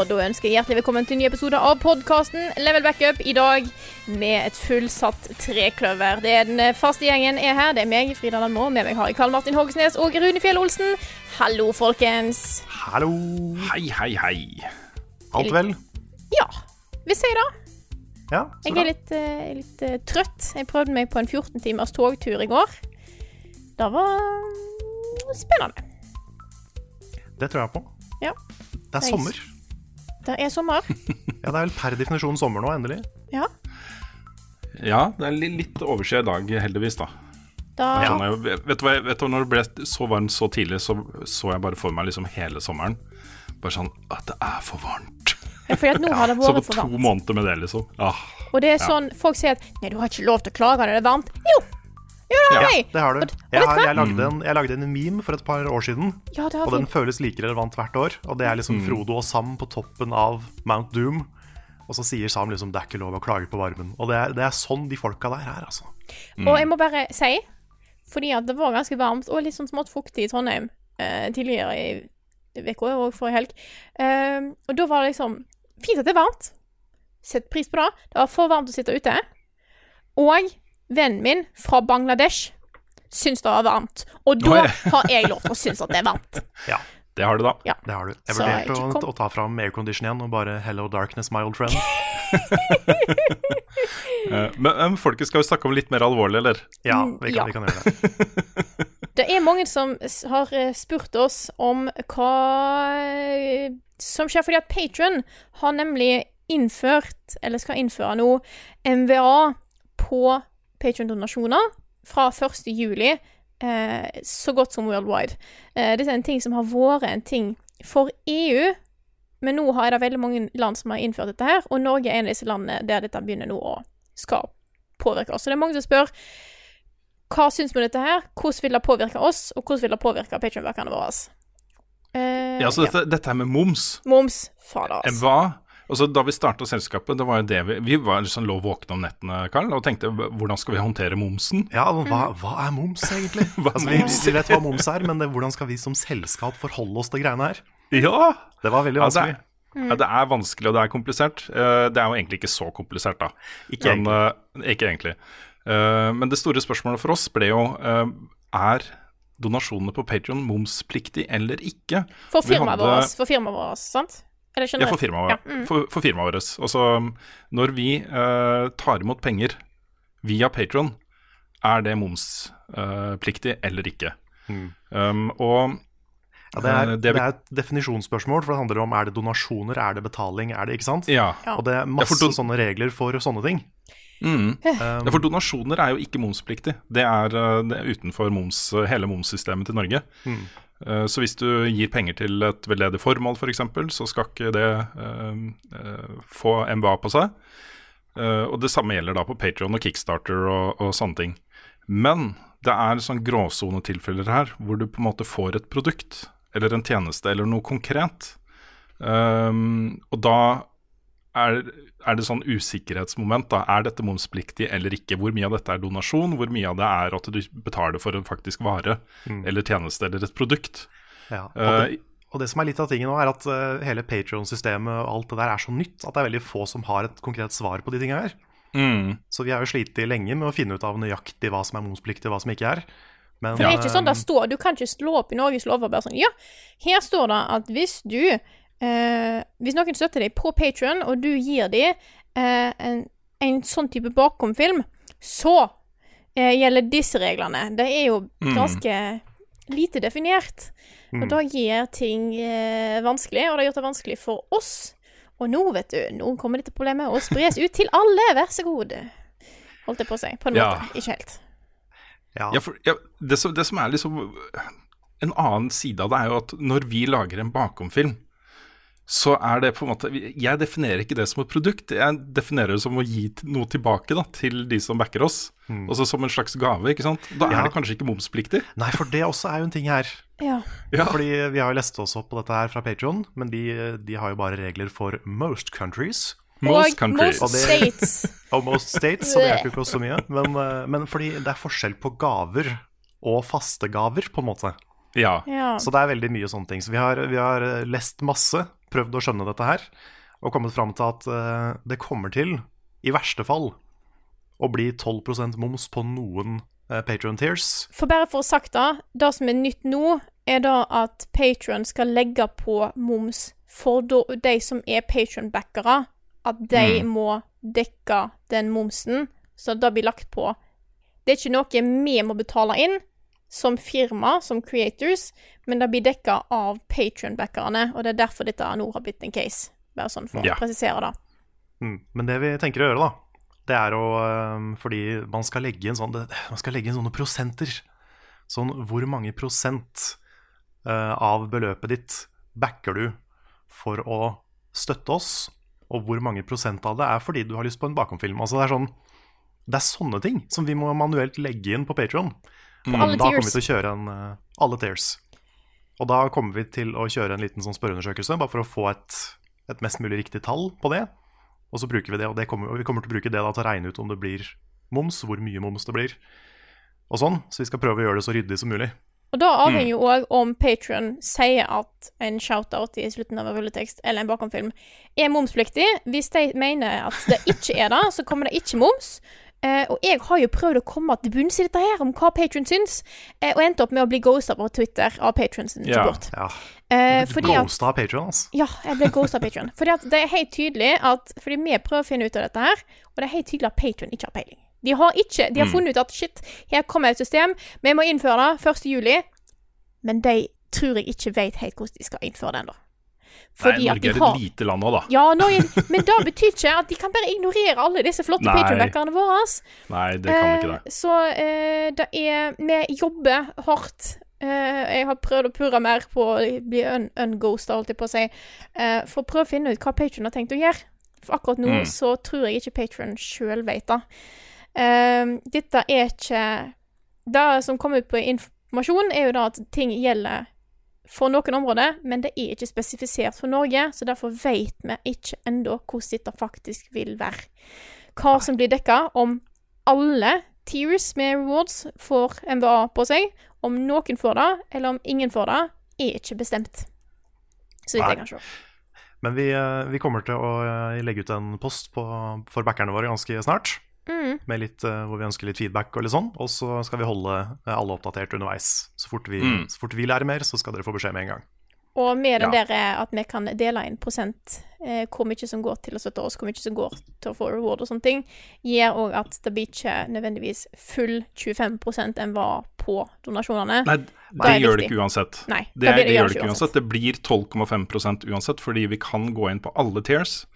Og da ønsker jeg hjertelig velkommen til en ny episode av podkasten Level Backup. I dag med et fullsatt trekløver. Det er Den faste gjengen er her. Det er meg, Frida Landmo. Med meg har jeg Karl Martin Hogsnes og Rune Fjell Olsen. Hallo, folkens. Hallo. Hei, hei, hei. Alt vel? Ja, vi sier det. Ja, så Jeg er litt, uh, litt uh, trøtt. Jeg prøvde meg på en 14 timers togtur i går. Det var mm, spennende. Det tror jeg på. Ja. Det er sommer. Det er sommer. Ja, det er vel per definisjon sommer nå, endelig. Ja. Ja, det er li- litt overskyet i dag, heldigvis, da. Da, Ja. jeg, vet, du hva, vet du, når det ble så varmt så tidlig, så så jeg bare for meg liksom hele sommeren. Bare sånn At det er for varmt. fordi at nå har det vært Så på vært for to måneder med det, liksom. Ah, Og det er sånn, folk sier at Nei, du har ikke lov til å klage når det er varmt. Jo! Ja, det har du. Jeg, har, jeg, lagde en, jeg lagde en meme for et par år siden, Ja, det har og vi. den føles like relevant hvert år. Og det er liksom Frodo og Sam på toppen av Mount Doom. Og så sier Sam liksom 'det er ikke lov å klage på varmen'. Og det er, det er sånn de folka der er, altså. Og jeg må bare si, fordi at det var ganske varmt og litt sånn smått fuktig i Trondheim eh, tidligere i uka og forrige helg, eh, og da var det liksom Fint at det er varmt. Sett pris på det. Det var for varmt å sitte ute. Og vennen min fra Bangladesh syns det var varmt. Og da har jeg lov til å synes at det er varmt. Ja, det har du, da. Ja. det har du. Jeg vurderte å, å ta fram aircondition igjen og bare 'hello darkness, my old friend'. men, men um, folket skal jo snakke om litt mer alvorlig, eller? Ja, vi vi ja. kan, vi kan gjøre det. Det er mange som har eh, spurt oss om hva eh, som skjer, fordi at Patron har nemlig innført, eller skal innføre nå, MVA på Patron-donasjoner fra 1. juli, eh, så godt som worldwide. Eh, dette er en ting som har vært en ting for EU, men nå har det veldig mange land som har innført dette her, og Norge er en av disse landene der dette begynner nå å skal påvirke oss. Så det er mange som spør hva syns vi om dette her? Hvordan vil det påvirke oss, og hvordan vil det påvirke Patreon-verkene våre? Eh, Ja, så dette, dette her med moms Moms. Fader, altså. Hva Altså, Da vi starta selskapet, det var jo det vi Vi var liksom lå våkne om nettene, Karl, og tenkte hvordan skal vi håndtere momsen? Ja, men hva, hva er moms, egentlig? Hva er altså, vi, moms? vi vet hva moms er, men det, hvordan skal vi som selskap forholde oss til greiene her? Ja! Det var veldig Ja, det, vanskelig. er, ja, det er vanskelig, og det er komplisert. Eh, Det er jo egentlig ikke så komplisert, da. Ikke Men, eh, ikke egentlig. Eh, Men det store spørsmålet for oss ble jo Er donasjonene på Patreon momspliktig eller ikke? For firmaet vårt, for firmaet vårt, sant? Eller Ja, for firmaet, Ja, mm. for, for firmaet vårt. Altså, når vi eh, tar imot penger via Patron, er det momspliktig eller ikke? Um, og Ja, det, er, eh, det er et definisjonsspørsmål, for det handler om er det donasjoner, er det betaling, er det ikke sant? Ja. Og det er masse don- sånne regler for sånne ting. Mm. Um, Ja, for donasjoner er jo ikke momspliktig. Det er, eh, det er utenfor moms, hele momssystemet til Norge. Mm. Eh, Så hvis du gir penger til et veldedig formål f.eks., så skal ikke det eh, eh, få MBA på seg. Og det samme gjelder da på Patreon og Kickstarter og, og sånne ting. Men det er sånn gråsonetilfeller her, hvor du på en måte får et produkt eller en tjeneste eller noe konkret. Um, og da er, er det sånn usikkerhetsmoment. da, Er dette momspliktig eller ikke? Hvor mye av dette er donasjon? Hvor mye av det er at du betaler for en faktisk vare eller tjeneste eller et produkt? ja. og, Eh, det, og det som er litt av tingen nå, er at eh, hele Patreon-systemet og alt det der er så nytt at det er veldig få som har et konkret svar på de tinga her. Mm. Så vi har jo slitt lenge med å finne ut av nøyaktig hva som er momspliktig og hva som ikke er. Men, For det er ikke sånn det eh, står. Du kan ikke slå opp i Norges lover bare sånn Ja, her står det at hvis du eh, Hvis noen støtter deg på Patreon og du gir dem eh, en, en sånn type bakomfilm, så eh, gjelder disse reglene. Det er jo Mm. ganske lite definert. Og da gjør ting eh, vanskelig, og det har gjort det vanskelig for oss. Og nå, vet du, nå kommer dette problemet og spres ut til alle, vær så god. Holdt jeg på å si. På en Ja. måte. Ikke helt. Ja. Ja, for, ja, det, som, det som er liksom En annen side av det er jo at når vi lager en bakomfilm, så er det på en måte Jeg definerer ikke det som et produkt, jeg definerer det som å gi noe tilbake da, til de som backer oss. Altså som en slags gave, ikke sant. Da Ja. er det kanskje ikke momspliktig. Nei, for det også er jo en ting her. Ja. Ja. Fordi vi har jo lest oss opp på dette her fra Patreon men de, de har jo bare regler for most countries. Most countries. Og most states. Og most states, så det hjelper jo ikke oss så mye. Men, eh, men fordi det er forskjell på gaver og faste gaver, på en måte. Ja. Ja. Så det er veldig mye sånne ting. Så vi har, vi har eh, lest masse, prøvd å skjønne dette her, og kommet fram til at eh, det kommer til, i verste fall, å bli 12% moms på noen uh, Patron tiers. For bare for å sagt det, det som er nytt nå, er da at Patron skal legge på moms for de som er Patron-backere. At de må dekke den momsen, så det blir lagt på. Det er ikke noe vi må betale inn som firma, som creators, men det blir dekka av Patron-backerne, og det er derfor dette nå har blitt en case. Bare sånn for Ja. å presisere det. Mm. Men det vi tenker å gjøre, da, det er å eh, Fordi man skal legge inn sånn Man skal legge inn sånne prosenter. Sånn hvor mange prosent eh, av beløpet ditt backer du for å støtte oss, og hvor mange prosent av det er fordi du har lyst på en bakomfilm. Altså det er sånn Det er sånne ting som vi må manuelt legge inn på Patron. Alle Da kommer vi til å kjøre en eh, Alle tiers. Og da kommer vi til å kjøre en liten sånn spørreundersøkelse, bare for å få et, et mest mulig riktig tall på det. Og så bruker vi det, og, det kommer, og vi kommer til å bruke det da til å regne ut om det blir moms, hvor mye moms det blir, og sånn. Så vi skal prøve å gjøre det så ryddig som mulig. Og da avhenger jo òg om Patrion sier at en shout-out i slutten av en rulletekst eller en bakomfilm er momspliktig. Hvis de mener at det ikke er det, så kommer det ikke moms. Eh, og jeg har jo prøvd å komme til bunns i dette her, om hva Patron syns, uh, og endte opp med å bli ghosta på Twitter av Patron sin Ja. support. Ja, Uh, Ghosta av Patron, altså. ja, jeg ble ghosta av Patron. Fordi det er helt tydelig at Fordi vi prøver å finne ut av dette her, og det er helt tydelig at Patron ikke har peiling. De har ikke De har funnet ut at shit, her kommer et system, vi må innføre det 1. juli, men de tror jeg ikke vet helt hvordan de skal innføre det ennå. Fordi Nei, Norge er har et lite land òg, da. ja, Norge, men det betyr ikke at de kan bare ignorere alle disse flotte patronbackerne våre. Nei, det kan ikke det. Eh, Så eh, det er Vi jobber hardt. Eh, jeg har prøvd å purre mer på å bli un unghosta, holdt jeg på å si, for å prøve å finne ut hva Patron har tenkt å gjøre. For akkurat nå Mm. så tror jeg ikke Patron sjøl vet det. Dette er ikke Det som kommer ut på informasjon, er jo da at ting gjelder for noen områder, men det er ikke spesifisert for Norge, så derfor vet vi ikke ennå hvordan dette faktisk vil være. Hva som blir dekka, om alle tiers med rewards får MVA på seg, om noen får det, eller om ingen får det, er ikke bestemt. Så vidt jeg kan se. Men vi, eh, vi kommer til å eh, legge ut en post på, for backerne våre ganske snart. Mm. Med litt, eh, hvor vi ønsker litt feedback og litt sånn. Og så skal vi holde eh, alle oppdatert underveis. Så fort, vi, Mm. så fort vi lærer mer, så skal dere få beskjed med en gang. Og med enn Ja. der eh, at vi kan dele inn prosent, eh, hvor mye som går til å støtte oss, hvor mye som går til å få reward og sånne ting, gjør òg at det blir ikke nødvendigvis full 25% enn var på donasjonene. Nei, det det gjør det ikke uansett. Nei, det, det, det, det- gjør det ikke uansett. Det blir 12,5% uansett, fordi vi kan gå inn på alle tiers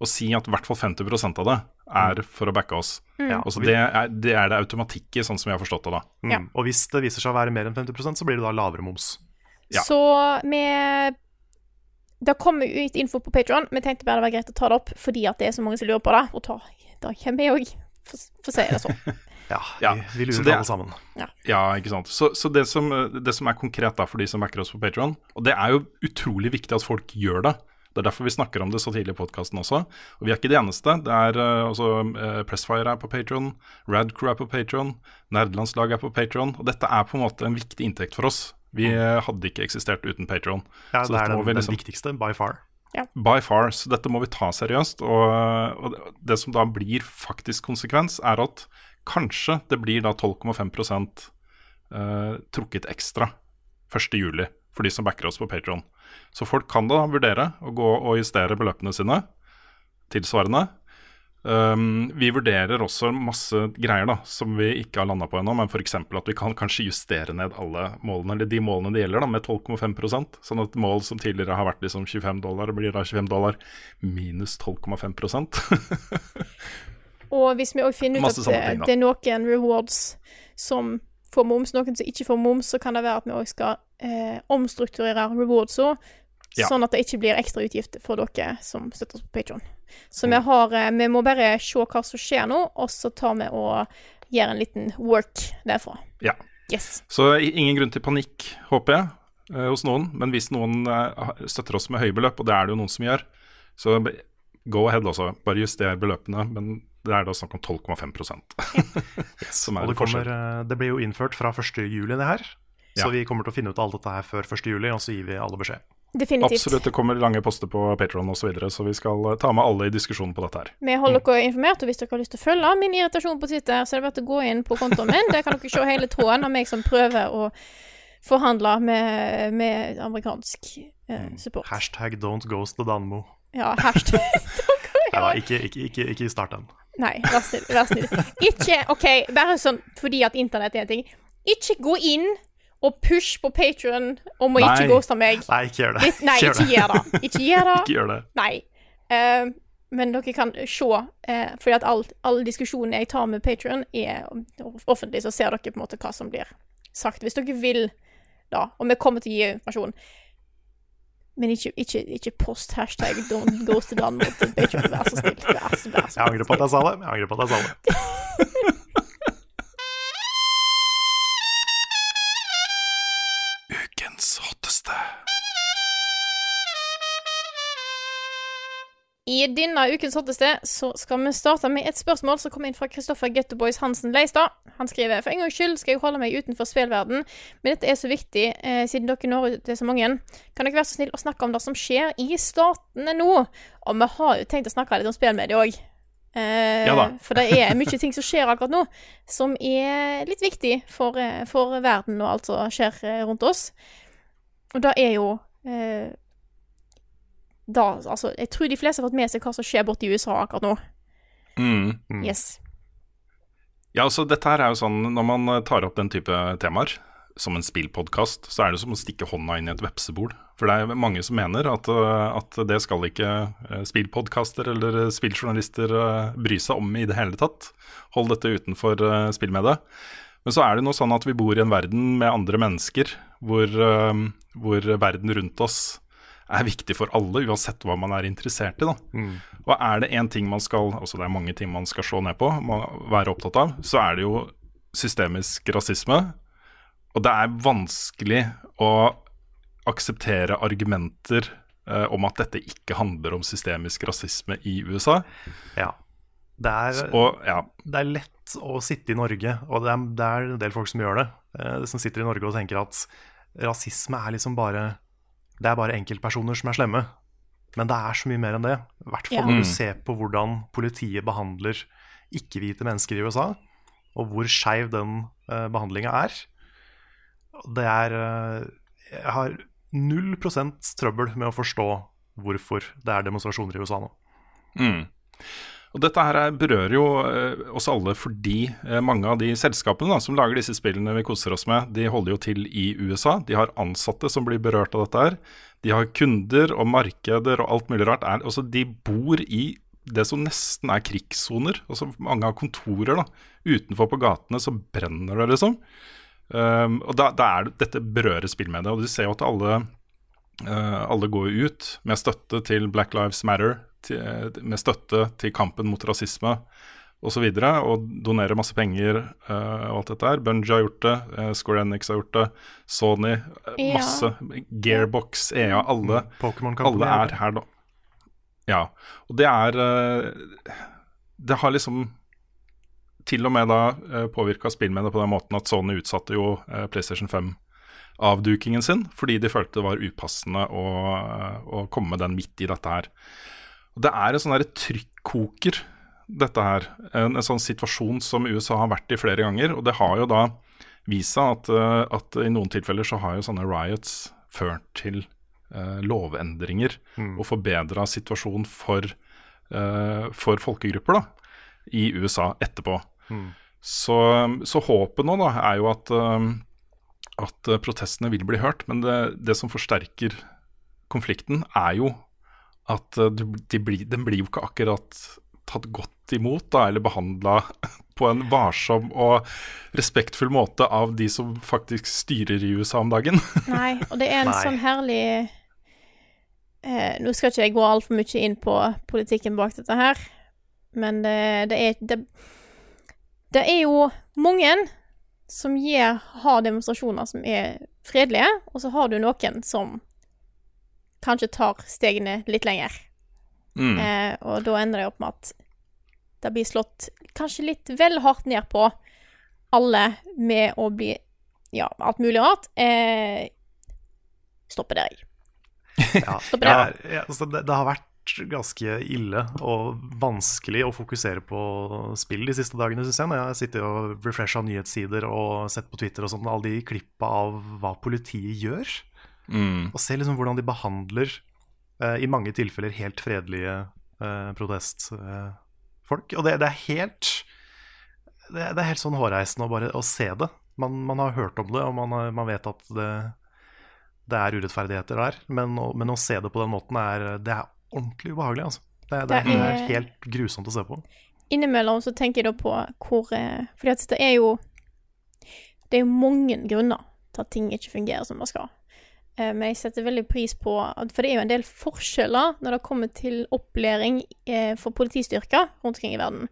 og si at i hvert fall 50% av det er for å backe oss. Mm. Altså, det, er, det er det automatikk i, sånn som jeg har forstått det. da. Mm. Ja. Og hvis det viser seg å være mer enn 50% så blir det da lavere moms. Ja. Så med Det kommer ut info på Patron. Vi tenkte bare det var greit å ta det opp fordi at det er så mange som lurer på det. Og ta, da kommer jeg òg, for, å si det sånn. Ja, Ja, vi, vi lurer det- alle sammen. Ja, ikke sant. Så, så det, som, det som er konkret da for de som backer oss på Patron, og det er jo utrolig viktig at folk gjør det. Det er derfor vi snakker om det så tidlig i podkasten også. Og vi er ikke de eneste. Det er eh, også eh, Pressfire er på Patron, Radcrew er på Patron, Nerdelandslaget er på Patron. Og dette er på en måte en viktig inntekt for oss. Vi eh, hadde ikke eksistert uten Patron. Ja, Så det dette er den, vi den liksom- viktigste, by far. By far, så dette må vi ta seriøst. Og, og det som da blir faktisk konsekvens, er at kanskje det blir da 12,5 eh, trukket ekstra 1.7 for de som backer oss på Patron. Så folk kan da vurdere å gå og justere beløpene sine tilsvarende. Um, vi vurderer også masse greier da, som vi ikke har landa på ennå, men f.eks. at vi kan kanskje justere ned alle målene, eller de målene det gjelder, da, med 12,5% Sånn at mål som tidligere har vært liksom 25 dollar, blir da 25 dollar minus 12,5% Og hvis vi òg finner ut at det, ting, det er noen rewards som får moms, noen som ikke får moms, så kan det være at vi òg skal eh, omstrukturere rewardsa, Ja. sånn at det ikke blir ekstra utgifter for dere som støtter oss på Patron. Så Mm. vi har eh, Vi må bare se hva som skjer nå, og så tar vi og gjør en liten work derfra. Ja. Yes. Så ingen grunn til panikk, håper jeg, eh, hos noen. Men hvis noen eh, støtter oss med høye beløp, og det er det jo noen som gjør, så go ahead også. Bare juster beløpene. Men det er da snakk om 12,5 som Og det, kommer, eh, det blir jo innført fra 1. juli, det her. Så vi kommer til å finne ut alt dette her før 1. juli, og så gir vi alle beskjed. Definitivt. Absolutt. Det kommer lange poster på Patron osv., så, videre, så vi skal eh, ta med alle i diskusjonen på dette her. Vi holder dere informert, og hvis dere har lyst til å følge min irritasjon på Twitter, så er det bare å gå inn på kontoen min. Der kan dere se hele tråden av meg som prøver å forhandle med, med amerikansk eh, support. Hashtag don't ghost the Danmo. Ja, hashtag. Nei da, ikke, ikke, ikke, ikke start den. Nei, vær snill. Vær snill. Ikke OK, bare sånn fordi at internett er en ting. Ikke gå inn og push på Patrion om å Nei. ikke ghoste meg. Nei, ikke gjør det. Litt, nei, ikke gjør det. Ikke gjør det. Ikke gjør det. Nei. Uh, men dere kan se, uh, fordi at all, alle diskusjonene jeg tar med Patrion, er offentlig, så ser dere på en måte hva som blir sagt. Hvis dere vil, da. Og vi kommer til å gi informasjon. Men ikke, ikke, ikke post hashtag don't go to Dan mot Patron. Vær så snill. Vær så, vær så Jeg angrer på at jeg sa det. Jeg angrer på at jeg sa det. I denne ukens hotteste så skal vi starte med et spørsmål som kom inn fra Kristoffer Gettoboys Hansen Leistad. Han skriver for en gangs skyld skal jeg holde meg utenfor spillverden, men dette er så viktig eh, siden dere når ut til så mange. Kan dere være så snill å snakke om det som skjer i statene nå? Og vi har jo tenkt å snakke litt om spillmedie òg. Eh, Ja for det er mye ting som skjer akkurat nå, som er litt viktig for, eh, for verden og alt som skjer eh, rundt oss. Og det er jo eh, da, altså, jeg tror de fleste har fått med seg hva som skjer borte i USA akkurat nå. Mm. Yes. Ja, altså dette her er jo sånn Når man eh, tar opp den type temaer som en spillpodkast, så er det som å stikke hånda inn i et vepsebol. For det er mange som mener at, eh, at det skal ikke eh, spillpodkaster eller spilljournalister bry seg om i det hele tatt. Hold dette utenfor spillmediet. Men så er det nå sånn at vi bor i en verden med andre mennesker, hvor, hvor verden rundt oss er viktig for alle, uansett hva man er interessert i. Da. Og er det én ting man skal Altså det er mange ting man skal slå ned på, være opptatt av, så er det jo systemisk rasisme. Og det er vanskelig å akseptere argumenter eh, om at dette ikke handler om systemisk rasisme i USA. Ja. Det er, Og ja, det er lett å sitte i Norge, og det er, det er en del folk som gjør det, eh, som sitter i Norge og tenker at rasisme er liksom bare Det er bare enkeltpersoner som er slemme. Men det er så mye mer enn det. I hvert fall Ja. når du ser på hvordan politiet behandler ikke-hvite mennesker i USA, og hvor skeiv den uh, behandlinga er. Det er uh, Jeg har null prosent trøbbel med å forstå hvorfor det er demonstrasjoner i USA nå. Mm. Og Dette her er- berører jo eh, oss alle fordi eh, mange av de selskapene da, som lager disse spillene vi koser oss med, de holder jo til i USA. De har ansatte som blir berørt av dette her. De har kunder og markeder og alt mulig rart. Er, altså, de bor i det som nesten er krigssoner. Altså, mange har kontorer da. Utenfor på gatene så brenner det, liksom. Um, og da, da er det, Dette berører spillmediet. Og du ser jo at alle uh, alle går ut med støtte til Black Lives Matter, til, med støtte til kampen mot rasisme osv. Og, så videre, og donerer masse penger uh, og alt dette her. Bungie har gjort det, uh, Square Enix har gjort det, Sony, Ja. masse. Gearbox, EA, alle. Company Alle er er her, nå. Ja. Og det er uh, Det har liksom til og med da uh, påvirka spillmediet på den måten at Sony utsatte jo PlayStation 5-avdukingen sin, fordi de følte det var upassende å, å komme med den midt i dette her. Det er en sånn trykkoker, dette her. En, en sånn situasjon som USA har vært i flere ganger. Og det har jo da vist seg at, eh, at i noen tilfeller så har jo sånne riots ført til eh, lovendringer og forbedra situasjonen for eh, for folkegrupper da, i USA etterpå. Så, så håpet nå da er jo at, eh, at protestene vil bli hørt, men det, det som forsterker konflikten, er jo at eh, de, de blir, den blir jo ikke akkurat tatt godt imot da, eller behandla på en varsom og respektfull måte av de som faktisk styrer i USA om dagen. Nei, og det er en Nei. sånn herlig eh, Nå skal ikke jeg gå altfor mye inn på politikken bak dette her, men det, det er det, det er jo mange som gir, har demonstrasjoner som er fredelige, og så har du noen som kanskje tar stegene litt lenger. Mm. Eh, og da ender det opp med at det blir slått kanskje litt vel hardt ned på alle med å bli Ja, alt mulig rart. Eh, stopper der, jeg. Ja, Stopp ja, ja, altså det, det har vært ganske ille og vanskelig å fokusere på spill de siste dagene, synes jeg. Når jeg sitter og refresher nyhetssider og sett på Twitter og sånn, alle de klippa av hva politiet gjør. Mm. Og se liksom hvordan de behandler uh, i mange tilfeller helt fredelige uh, protestfolk. og det, det er helt det, det er helt sånn hårreisende å bare å se det. Man, man har hørt om det, og man, har, man vet at det, det er urettferdigheter der. Men, å- men å se det på den måten er, det er ordentlig ubehagelig. Altså. Det, det, er, Det er- helt grusomt å se på. Innimellom så tenker jeg da på hvor For Fordi det er jo Det er jo mange grunner til at ting ikke fungerer som det skal. Eh, Men jeg setter veldig pris på For det er jo en del forskjeller når det kommer til opplæring eh, for politistyrker rundt omkring i verden.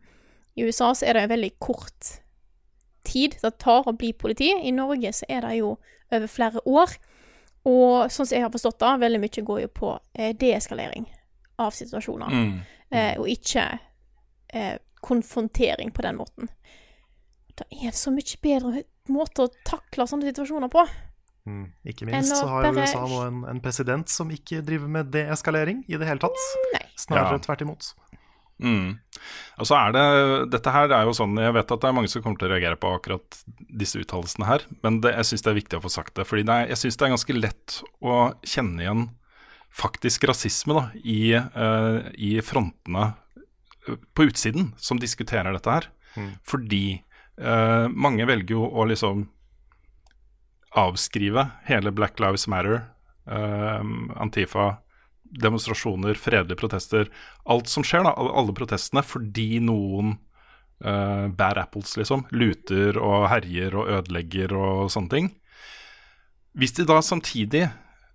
I USA så er det en veldig kort tid det tar å bli politi. I Norge så er det jo over flere år. Og sånn som jeg har forstått det, veldig mye går jo på eh, deeskalering av situasjoner. Mm. Og ikke konfrontering på den måten. Det er så mye bedre måte å takle sånne situasjoner på. Mm. Ikke minst så har jo bare- USA nå en, en president som ikke driver med deeskalering i det hele tatt. Nei. Snarere Ja. tvert imot. Mm. Og så er det Dette her er jo sånn Jeg vet at det er mange som kommer til å reagere på akkurat disse uttalelsene her, men det, jeg syns det er viktig å få sagt det. Fordi det er, jeg syns det er ganske lett å kjenne igjen faktisk rasisme da, i, uh, i frontene eh, på utsiden som diskuterer dette her. Fordi uh, mange velger jo å liksom avskrive hele Black Lives Matter, eh, Antifa, demonstrasjoner, fredelige protester, alt som skjer, da, alle- protestene, fordi noen eh, bad apples, liksom, luter og herjer og ødelegger og sånne ting. Hvis de da samtidig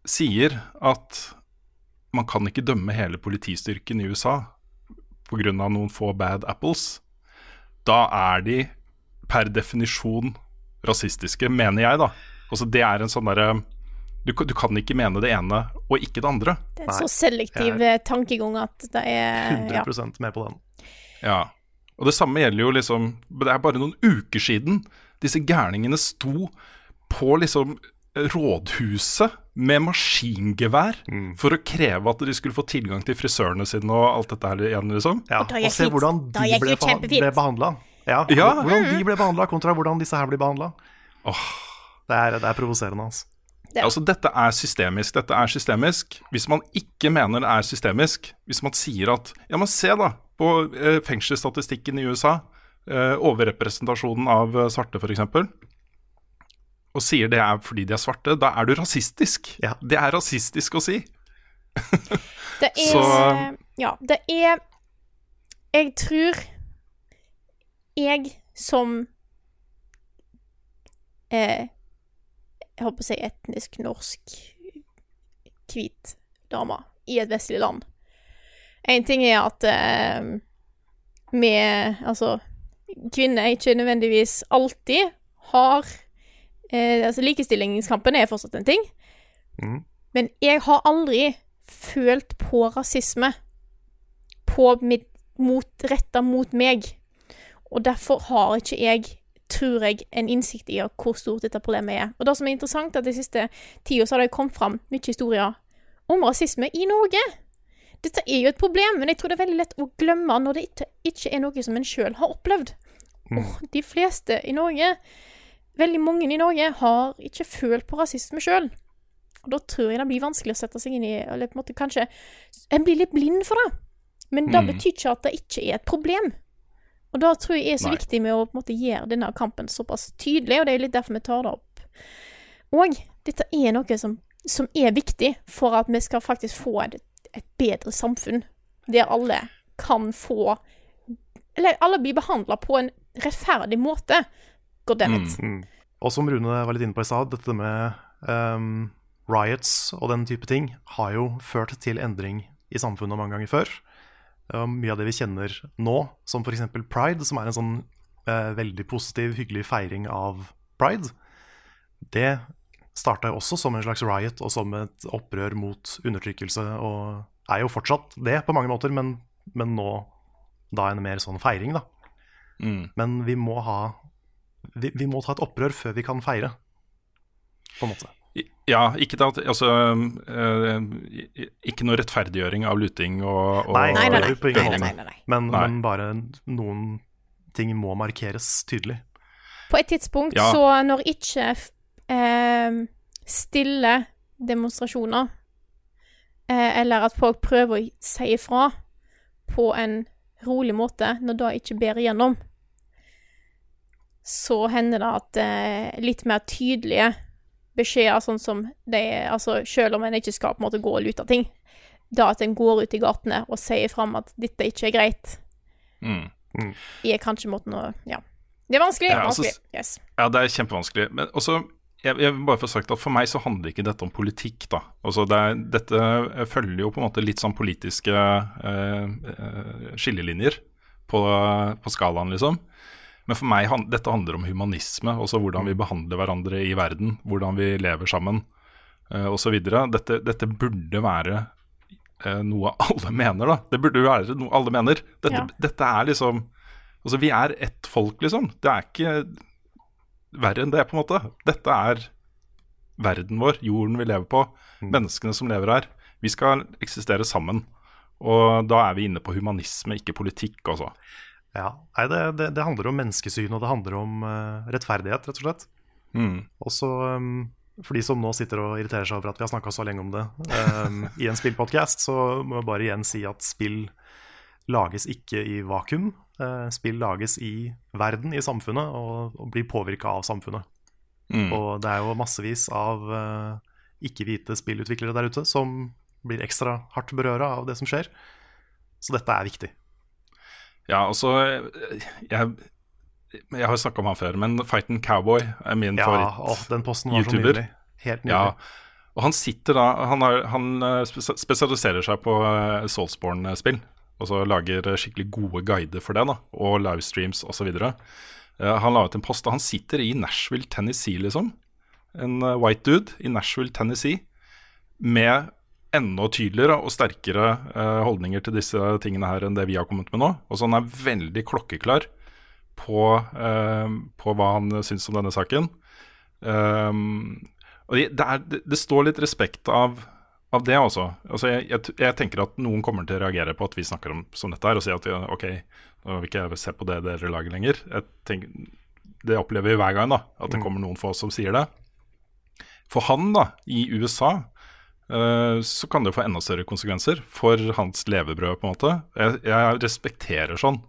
sier at man kan ikke dømme hele politistyrken i USA pga. noen få bad apples, da er de per definisjon rasistiske, mener jeg, da. Altså, det er en sånn derre du, kan- du kan ikke mene det ene og ikke det andre. Det er en Nei, så selektiv er... tankegang at det er 100% med på den. Ja. Og det samme gjelder jo liksom Det er bare noen uker siden disse gærningene sto på liksom rådhuset med maskingevær for å kreve at de skulle få tilgang til frisørene sine og alt dette her igjen, liksom. Ja, Og og se hvordan de ble, ble behandla. Ja, Ja. Hvordan de ble behandla kontra hvordan disse her blir behandla. Åh. Det er, det er provoserende, altså. Ja. Altså, dette er systemisk. Dette er systemisk. Hvis man ikke mener det er systemisk, hvis man sier at Ja, men se da på eh, fengselsstatistikken i USA. Eh, overrepresentasjonen av eh, svarte, f.eks. Og sier det er fordi de er svarte, da er du rasistisk. Ja. Det er rasistisk å si. Det er Så- Ja, det er Jeg tror jeg som eh, Jeg håper å si etnisk norsk hvit dame i et vestlig land. En ting er at eh, vi Altså, kvinner ikke nødvendigvis alltid har eh, Altså, likestillingskampen er fortsatt en ting. Mm. Men jeg har aldri følt på rasisme på mitt, mot, retta mot meg. Og derfor har ikke jeg, tror jeg, en innsikt i hvor stort dette problemet er. Og det som er interessant, er at de siste tida har det kommet fram mye historier om rasisme i Norge. Dette er jo et problem, men jeg tror det er veldig lett å glemme når det ikke, er noe som en sjøl har opplevd. Og de fleste i Norge, veldig mange i Norge, har ikke følt på rasisme sjøl. Og da tror jeg det blir vanskelig å sette seg inn i Eller på en måte kanskje En blir litt blind for det. Men det Mm. betyr ikke at det ikke er et problem. Og det tror jeg er så Nei. viktig med å på en måte gjøre denne kampen såpass tydelig, og det er litt derfor vi tar det opp. Og dette er noe som, som er viktig for at vi skal faktisk få et, et bedre samfunn, der alle kan få Eller alle blir behandla på en rettferdig måte. God damn it. Mm. Og som Rune var litt inne på i stad, dette med um, riots og den type ting har jo ført til endring i samfunnet mange ganger før. Og mye av det vi kjenner nå, som f.eks. pride, som er en sånn eh, veldig positiv, hyggelig feiring av pride, det starta også som en slags riot og som et opprør mot undertrykkelse, og er jo fortsatt det på mange måter, men, men nå da en mer sånn feiring, da. Mm. Men vi må ha vi, vi må ta et opprør før vi kan feire, på en måte. Ja, ikke, da, altså, eh, ikke noe rettferdiggjøring av luting og, og Nei, Nei, nei, nei. nei, nei, nei, nei. Men, Nei. men bare noen ting må markeres tydelig. På et tidspunkt, Ja. så når ikke eh, stille demonstrasjoner, eh, eller at folk prøver å si ifra på en rolig måte, når det ikke bærer igjennom, så hender det at eh, litt mer tydelige beskjeder, sånn som det er Altså, selv om en ikke skal på en måte gå og lute ting, da at en går ut i gatene og sier fram at dette ikke er greit, mm. er kanskje måten å Ja. Det er vanskelig. Ja, altså, vanskelig. Yes. Ja, det er kjempevanskelig. Men også, jeg, jeg vil bare få sagt at for meg så handler ikke dette om politikk, da. Altså det er, dette følger jo på en måte litt sånn politiske eh, eh, skillelinjer på, på skalaen, liksom. Men for meg, han- dette handler om humanisme, også hvordan vi behandler hverandre i verden, hvordan vi lever sammen, eh, osv. Dette, dette burde være eh, noe alle mener, da. Det burde være noe alle mener. Dette, Ja. dette er liksom Altså, vi er ett folk, liksom. Det er ikke verre enn det, på en måte. Dette er verden vår, jorden vi lever på, menneskene som lever her. Vi skal eksistere sammen. Og da er vi inne på humanisme, ikke politikk, altså. Ja, Nei, det, det, det handler om menneskesyn, og det handler om uh, rettferdighet, rett og slett. Mm. Også um, for de som nå sitter og irriterer seg over at vi har snakka så lenge om det um, i en spillpodkast, så må jeg bare igjen si at spill lages ikke i vakuum. Uh, spill lages i verden, i samfunnet, og, og blir påvirka av samfunnet. Mm. Og det er jo massevis av uh, ikke-hvite spillutviklere der ute som blir ekstra hardt berøra av det som skjer. Så dette er viktig. Ja, altså Jeg, jeg har snakka om han før, men Fighten Cowboy er min Ja, favoritt. åh, den posten var så YouTuber. nydelig. Helt Ja, og han sitter da Han, har, han eh, spesialiserer seg på eh, Soulsborne-spill. Og så lager skikkelig gode guider for det, da og livestreams osv. Han la ut en post, og han sitter i Nashville, Tennessee, liksom. En white dude i Nashville, Tennessee, med enda tydeligere og sterkere eh, holdninger til disse tingene her enn det vi har kommet med nå. Og så han er veldig klokkeklar på, eh, på hva han syns om denne saken. Um, og det, er, det, står litt respekt av, av det også. Altså jeg, jeg, jeg tenker at noen kommer til å reagere på at vi snakker om som dette her, og si at ok, nå vil ikke jeg se på det dere lager lenger. Tenker, det opplever vi hver gang, da, at det kommer noen få som sier det. For han, da, i USA, så kan det få enda større konsekvenser for hans levebrød, på en måte. Jeg, jeg respekterer sånn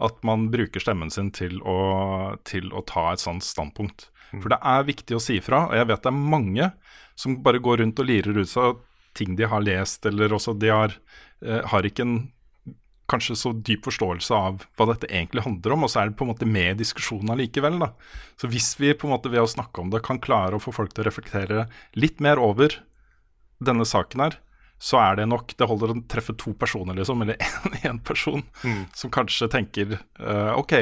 at man bruker stemmen sin til å, til å ta et sånt standpunkt. For det er viktig å si fra, og jeg vet det er mange som bare går rundt og lirer ut seg ting de har lest, eller også de har, eh, har ikke en kanskje så dyp forståelse av hva dette egentlig handler om, og så er det på en måte med i diskusjonen allikevel. da. Så hvis vi på en måte ved å snakke om det kan klare å få folk til å reflektere litt mer over denne saken her, så er det nok. Det holder å treffe to personer, liksom, eller én person, som kanskje tenker uh, OK,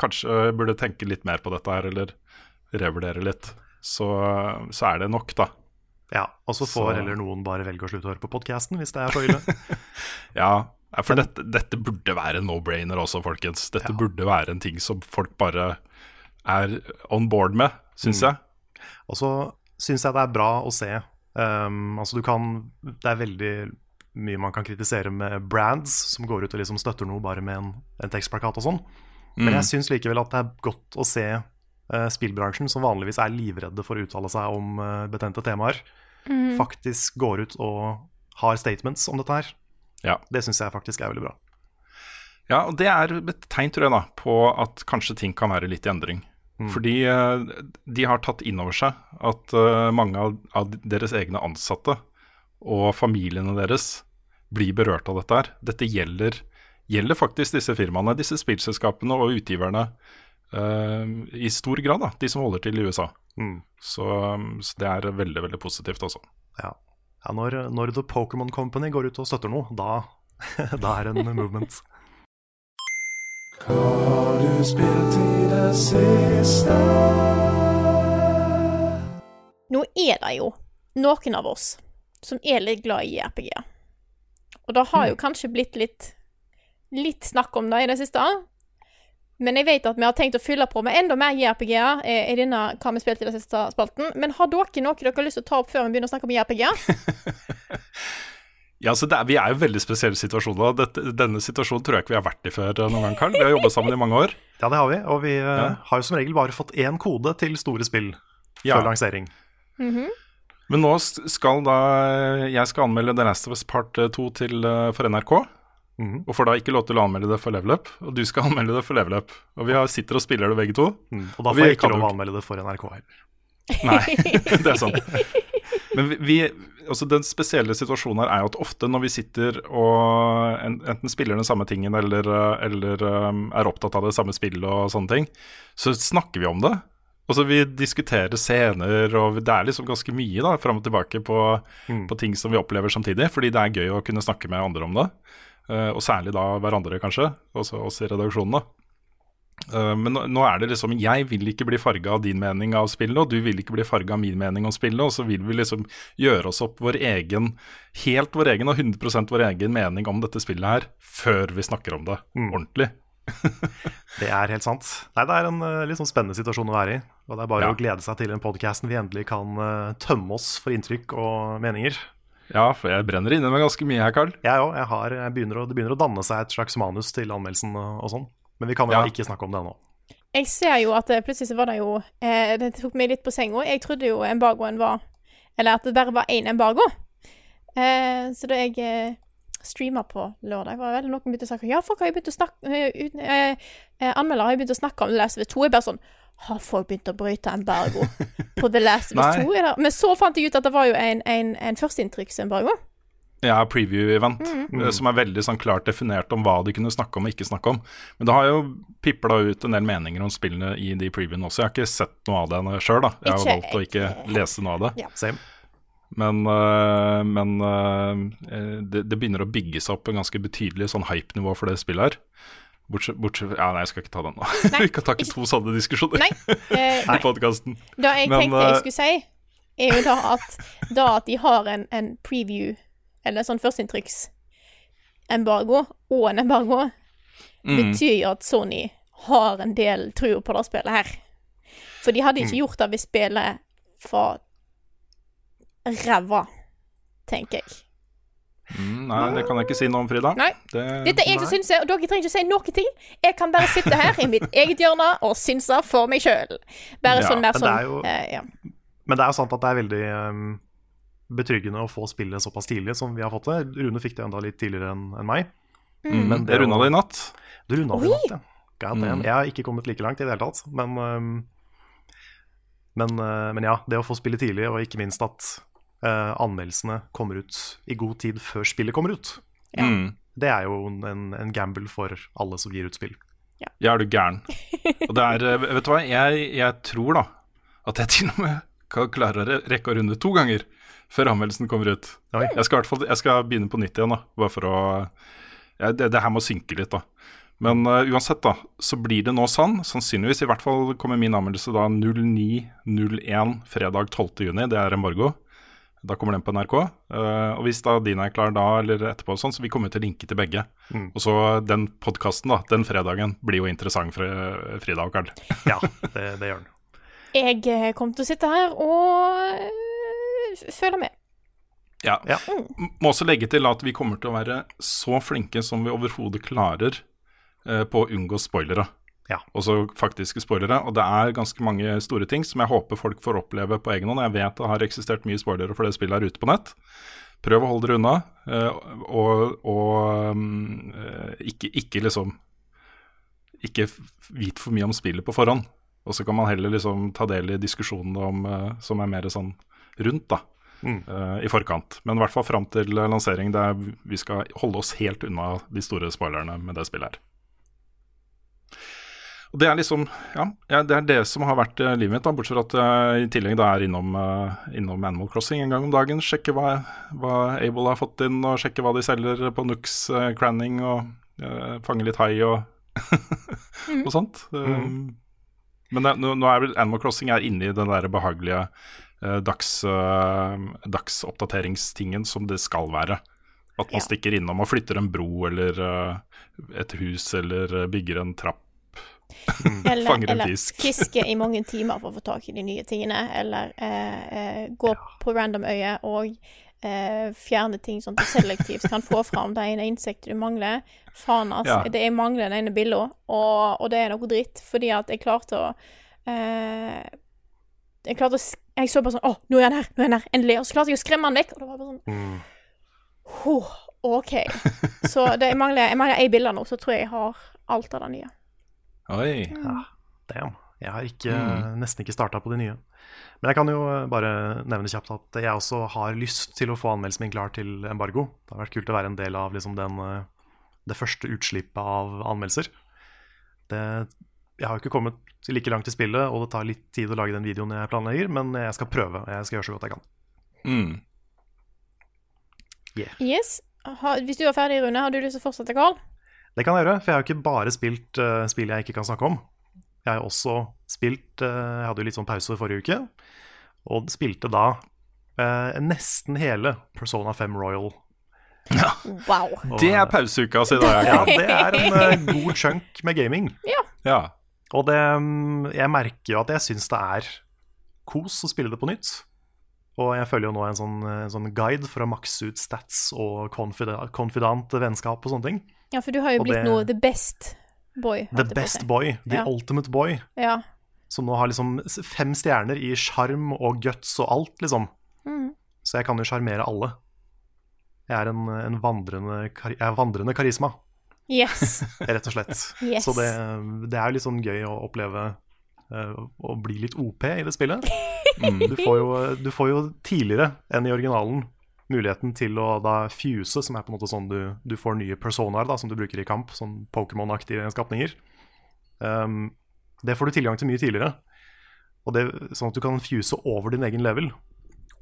kanskje jeg burde tenke litt mer på dette her, eller revurdere litt. Så, så er det nok, da. Ja, Og så får Så- heller noen bare velge å slutte å høre på podkasten hvis det er så ille. Ja, for dette, dette burde være no-brainer også, folkens. Dette Ja. burde være en ting som folk bare er on board med, syns jeg. Og så syns jeg det er bra å se. Um, altså du kan Det er veldig mye man kan kritisere med brands som går ut og liksom støtter noe bare med en, en tekstplakat og sånn. Men jeg syns likevel at det er godt å se uh, spillbransjen, som vanligvis er livredde for å uttale seg om uh, betente temaer, faktisk går ut og har statements om dette her. Ja. Det syns jeg faktisk er veldig bra. Ja, og det er et tegn, tror jeg, da, på at kanskje ting kan være litt i endring. Fordi eh, de har tatt inn over seg at eh, mange av deres egne ansatte og familiene deres blir berørt av dette her. Dette gjelder, gjelder faktisk disse firmaene, disse spillselskapene og utgiverne uh, i stor grad, da, de som holder til i USA. Mm. Så, så det er veldig, veldig positivt, altså. Ja. ja når, når The Pokémon Company går ut og støtter noe, da, da er det en movement. Nå er det jo noen av oss som er litt glad i RPG-er. Og det har jo kanskje blitt litt, litt snakk om det i det siste. Men jeg vet at vi har tenkt å fylle på med enda mer JRPG-er eh, i denne Hva vi spilte i den siste spalten. Men har dere noe dere har lyst til å ta opp før vi begynner å snakke om JRPG-er? Ja, så det er, Vi er jo veldig spesielle situasjoner. Dette, denne situasjonen tror jeg ikke vi har vært i før eh, noen gang, Karl. Vi har jobbet sammen i mange år. Ja, det har vi. Og vi eh, Ja. har jo som regel bare fått én kode til store spill Ja. før lansering. Men nå skal da Jeg skal anmelde The Last of Us Part 2 til, eh, for NRK. Mhm. Og får da ikke lov til å anmelde det for Level Up. Og du skal anmelde det for Level Up. Og vi har, sitter og spiller det begge to. Mm. Og da får og jeg ikke lov til å anmelde det for NRK heller. Nei, det er sant. Men vi, altså den spesielle situasjonen her er jo at ofte når vi sitter og enten spiller den samme tingen eller, eller um, er opptatt av det samme spillet og sånne ting, så snakker vi om det. Altså Vi diskuterer scener, og det er liksom ganske mye da fram og tilbake på, på ting som vi opplever samtidig, fordi det er gøy å kunne snakke med andre om det. Eh, og særlig da hverandre, kanskje, også oss i redaksjonen. da men nå, er det liksom Jeg vil ikke bli farga av din mening av spillet, og du vil ikke bli farga av min mening om spillet, og så vil vi liksom gjøre oss opp vår egen, helt vår egen og 100% vår egen mening om dette spillet her, før vi snakker om det ordentlig. Det er helt sant. Nei, Det er en uh, litt sånn spennende situasjon å være i. Og det er bare Ja. å glede seg til den podkasten vi endelig kan uh, tømme oss for inntrykk og meninger. Ja, for jeg brenner inne med ganske mye her, Carl. Jeg òg. Det begynner å danne seg et slags manus til anmeldelsen og, og sånn. Men vi kan jo Ja. ikke snakke om det ennå. Jeg ser jo at eh, plutselig så var det jo eh, Det tok meg litt på senga. Jeg trodde jo embargoen var Eller at det bare var én embargo. Eh, så da jeg eh, streama på lørdag, var det vel noen begynte å snakke Ja, folk har jo begynt å snakke uh, uh, Anmeldere har jo begynt å snakke om det. Last of Us 2. Jeg bare sånn Har folk begynt å bryte embargo på The Last of Us 2? Er det? Men så fant jeg ut at det var jo en, en, en førsteinntrikksembargo. Ja, preview-event, mm. som er veldig sånn klart definert om hva de kunne snakke om og ikke snakke om. Men det har jo pipla ut en del meninger om spillene i de previewene også. Jeg har ikke sett noe av det sjøl, da. Jeg har valgt å ikke lese noe av det. Ja. Men, øh, men øh, det, det begynner å bygge seg opp en ganske betydelig sånn hype-nivå for det spillet her. Bortsett, bortsett Ja, nei, jeg skal ikke ta den nå. Nei, Vi kan ta ikke to sånne diskusjoner Nei. uh, i podkasten. Det jeg Men, tenkte jeg eh, skulle si, er jo da at, da at de har en, en preview, eller sånn førsteinntrykksembargo og en embargo, Mm. betyr jo at Sony har en del tro på det spillet her. For de hadde Mm. ikke gjort det hvis spillet var ræva, tenker jeg. Mm, nei, det kan jeg ikke si noe om, Frida. Nei. Det, Dette er jeg som synser, og dere trenger ikke si noen ting. Jeg kan bare sitte her i mitt eget hjørne og synse for meg sjøl. Bare Ja, sånn mer men det sånn jo- eh, ja. Men det er jo sant at det er veldig ehm, betryggende å få spillet såpass tidlig som vi har fått det. Rune fikk det enda litt tidligere enn en meg. mm, men det runda det i natt. Du runda det i natt, ja. God. Mm. Jeg har ikke kommet like langt i det hele tatt. Men, ehm, men, eh, men ja, det å få spillet tidlig, og ikke minst at uh, anmeldelsene kommer ut i god tid før spillet kommer ut, Ja. Mm. det er jo en, en gamble for alle som gir ut spill. Ja, er du gæren. Og det er, eh, vet du hva, jeg, jeg tror da at jeg til og med kan klare å rekke å runde to ganger før anmeldelsen kommer ut. Oi. Jeg skal, i hvert fall, jeg skal begynne på nytt igjen, da, bare for å ja, det, det her må synke litt, da. Men uh, uansett, da, så blir det nå sann. sannsynligvis, i hvert fall kommer min anmeldelse da 09.01 fredag 12. juni, det er embargo. Da kommer den på NRK. Uh, og hvis da din er klar da eller etterpå, og sånn, så vi kommer til å linke til begge. Mm. Og så den podkasten, da, den fredagen, blir jo interessant for eh, Frida og Karl. Ja, det, det gjør den. Jeg kom til å sitte her og eh, f- med. Ja. Ja. Må også legge til at vi kommer til å være så flinke som vi overhodet klarer eh, på å unngå spoilere. Ja. Også faktiske spoilere. Og det er ganske mange store ting som jeg håper folk får oppleve på egen hånd. Jeg vet det har eksistert mye spoilere for det spillet her ute på nett. prøv å holde dere unna, eh, og, og um, ikke, ikke, liksom Ikke vit for mye om spillet på forhånd. Og så kan man heller liksom ta del i diskusjonene om, uh, som er mer sånn rundt, da. Mm. i forkant. Men i hvert fall fram til lansering, der vi skal holde oss helt unna de store spoilerne med det spillet her. Og Det er liksom, ja, det er det som har vært uh, livet mitt, da, bortsett fra at jeg i tillegg da er innom, uh, innom, Animal Crossing en gang om dagen. Sjekke hva, hva Able har fått inn, og sjekke hva de selger på Nux uh, Cranning, og fange litt hai og, mm. og sånt. Mm. Men det, nå, nå, er Animal Crossing er inne i den der behagelige dags, dagsoppdateringstingen som det skal være. At man ja. stikker innom og flytter en bro eller et hus eller bygger en trapp Mm. Eller, Fanger en fisk. Eller fiske i mange timer for å få tak i de nye tingene. Eller eh, eh, gå ja. på random øye og eh, fjerne ting som du selektivt kan få fram det ene insektet du mangler. Faen, altså. Ja. Det jeg mangler den ene billa, og, og, det er noe dritt. Fordi at jeg klarte å eh, Jeg klarte å Jeg så bare sånn Å, nå er han her! Nå er han her! Endelig! Og så klarte jeg å skremme han vekk, og det var bare sånn mm. oh, OK. Så det, jeg mangler ei bilde nå, så tror jeg jeg har alt av det nye. Oi. Ja, damn. Jeg har ikke, mm. nesten ikke starta på de nye. Men jeg kan jo bare nevne kjapt at jeg også har lyst til å få anmeldelsen min klar til embargo. Det har vært kult å være en del av liksom den, det første utslippet av anmeldelser. Det, jeg har jo ikke kommet like langt i spillet, og det tar litt tid å lage den videoen jeg planlegger, men jeg skal prøve. Jeg skal gjøre så godt jeg kan. Mm. Yeah. Yes. Ha, hvis du var ferdig, Rune, har du lyst til å fortsette, Karl? Det kan jeg gjøre, for jeg har ikke bare spilt uh, spill jeg ikke kan snakke om. Jeg har også spilt uh, Jeg hadde jo litt sånn pause forrige uke, og spilte da uh, nesten hele Persona 5 Royal. Ja. Wow. Og, det er pauseuka si, da. ja, det er en god chunk med gaming. Ja. ja. Og det um, Jeg merker jo at jeg syns det er kos å spille det på nytt. Og jeg følger jo nå en sånn, en sånn guide for å makse ut stats og confidant, confidant vennskap og sånne ting. Ja, for du har jo og blitt det, noe the best boy. The best boy. The ja. ultimate boy. Ja. Som nå har liksom fem stjerner i sjarm og guts og alt, liksom. Mm. Så jeg kan jo sjarmere alle. Jeg er en, en vandrende, jeg er vandrende karisma. Yes. Rett og slett. Yes. Så det, det er litt sånn gøy å oppleve uh, å bli litt OP i det spillet. Mm. Du, får jo, du, får jo, tidligere enn i originalen muligheten til å da fuse, som er på en måte sånn du, du får nye personaer da, som du bruker i kamp, sånn Pokémon-aktige skapninger. Um, det får du tilgang til mye tidligere. Og det, sånn at du kan fuse over din egen level.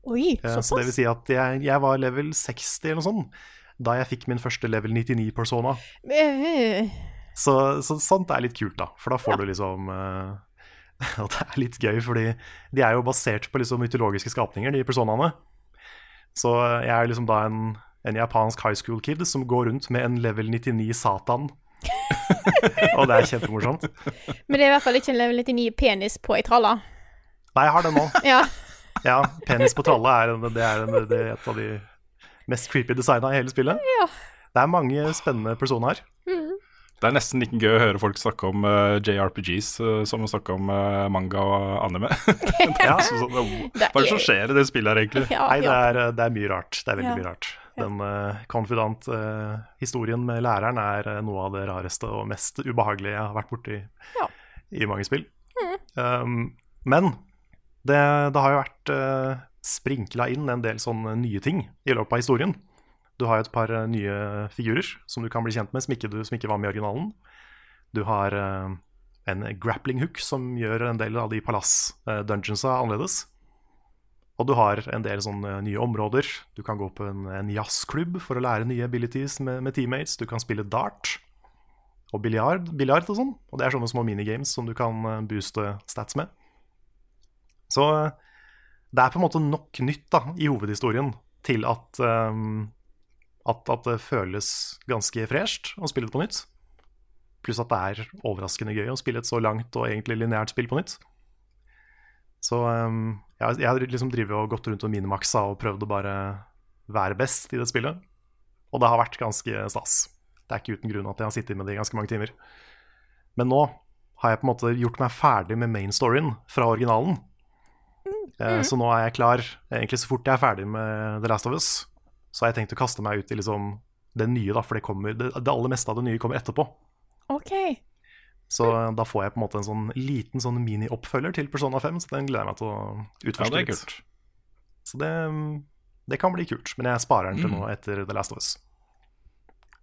Oi, såpass? Uh, så det vil si at jeg, jeg, var level 60 eller noe sånt da jeg fikk min første level 99-persona. Uh. Så, så, sånt er litt kult, da. For da får ja. du liksom uh, Og det er litt gøy, fordi de er jo basert på liksom mytologiske skapninger, de personaene. Så jeg er liksom da en, en japansk high school kid som går rundt med en level 99 Satan. og det er kjempemorsomt. Men det er i hvert fall ikke en level 99 penis på ei tralle? Nei, jeg har den nå. ja. ja. penis på tralle er, det er, en, det er et av de mest creepy designa i hele spillet. Ja. Det er mange spennende personer her. Mm. Det er nesten like gøy å høre folk snakke om uh, JRPGs uh, som å snakke om uh, manga og anime. ja. så, så, hva er det som skjer i det spillet her, egentlig? Ja, Nei, det er, det er, mye rart. Det er veldig ja. mye rart. Den konfidant-historien med læreren er noe av det rareste og mest ubehagelige jeg har vært borti ja. i mange spill. Mm. Um, men det, det, har jo vært uh, sprinkla inn en del sånne nye ting i løpet av historien. Du har et par eh, nye figurer som du kan bli kjent med, som ikke, du, som ikke var med i originalen. Du har uh, en grappling hook som gjør en del av de palass-dungeonsa annerledes. Og du har en del sånne nye områder. Du kan gå på en, en jazzklubb for å lære nye abilities med, med, teammates. Du kan spille dart og biljard, og sånn. Og det er sånne små minigames som du kan eh, booste stats med. Så det er på en måte nok nytt da, i hovedhistorien til at um, at, at, det føles ganske fresht å spille det på nytt. Pluss at det er overraskende gøy å spille et så langt og egentlig lineært spill på nytt. Så um, jeg, har liksom drevet og gått rundt og minimaksa og prøvd å bare være best i det spillet. Og det har vært ganske stas. Det er ikke uten grunn at jeg har sittet med det i ganske mange timer. Men nå har jeg på en måte gjort meg ferdig med main storyen fra originalen. Mm. Eh, så nå er jeg klar egentlig så fort jeg er ferdig med The Last of Us Så har jeg tenkt å kaste meg ut i liksom det nye, da, for det, kommer, det, det aller meste av det nye kommer etterpå. OK. Så da får jeg på en måte en sånn liten sånn mini-oppfølger til Persona 5, så den gleder jeg meg til å Ja, utforske det er litt. Så det, det kan bli kult, men jeg sparer den til Mm. nå etter The Last of Us.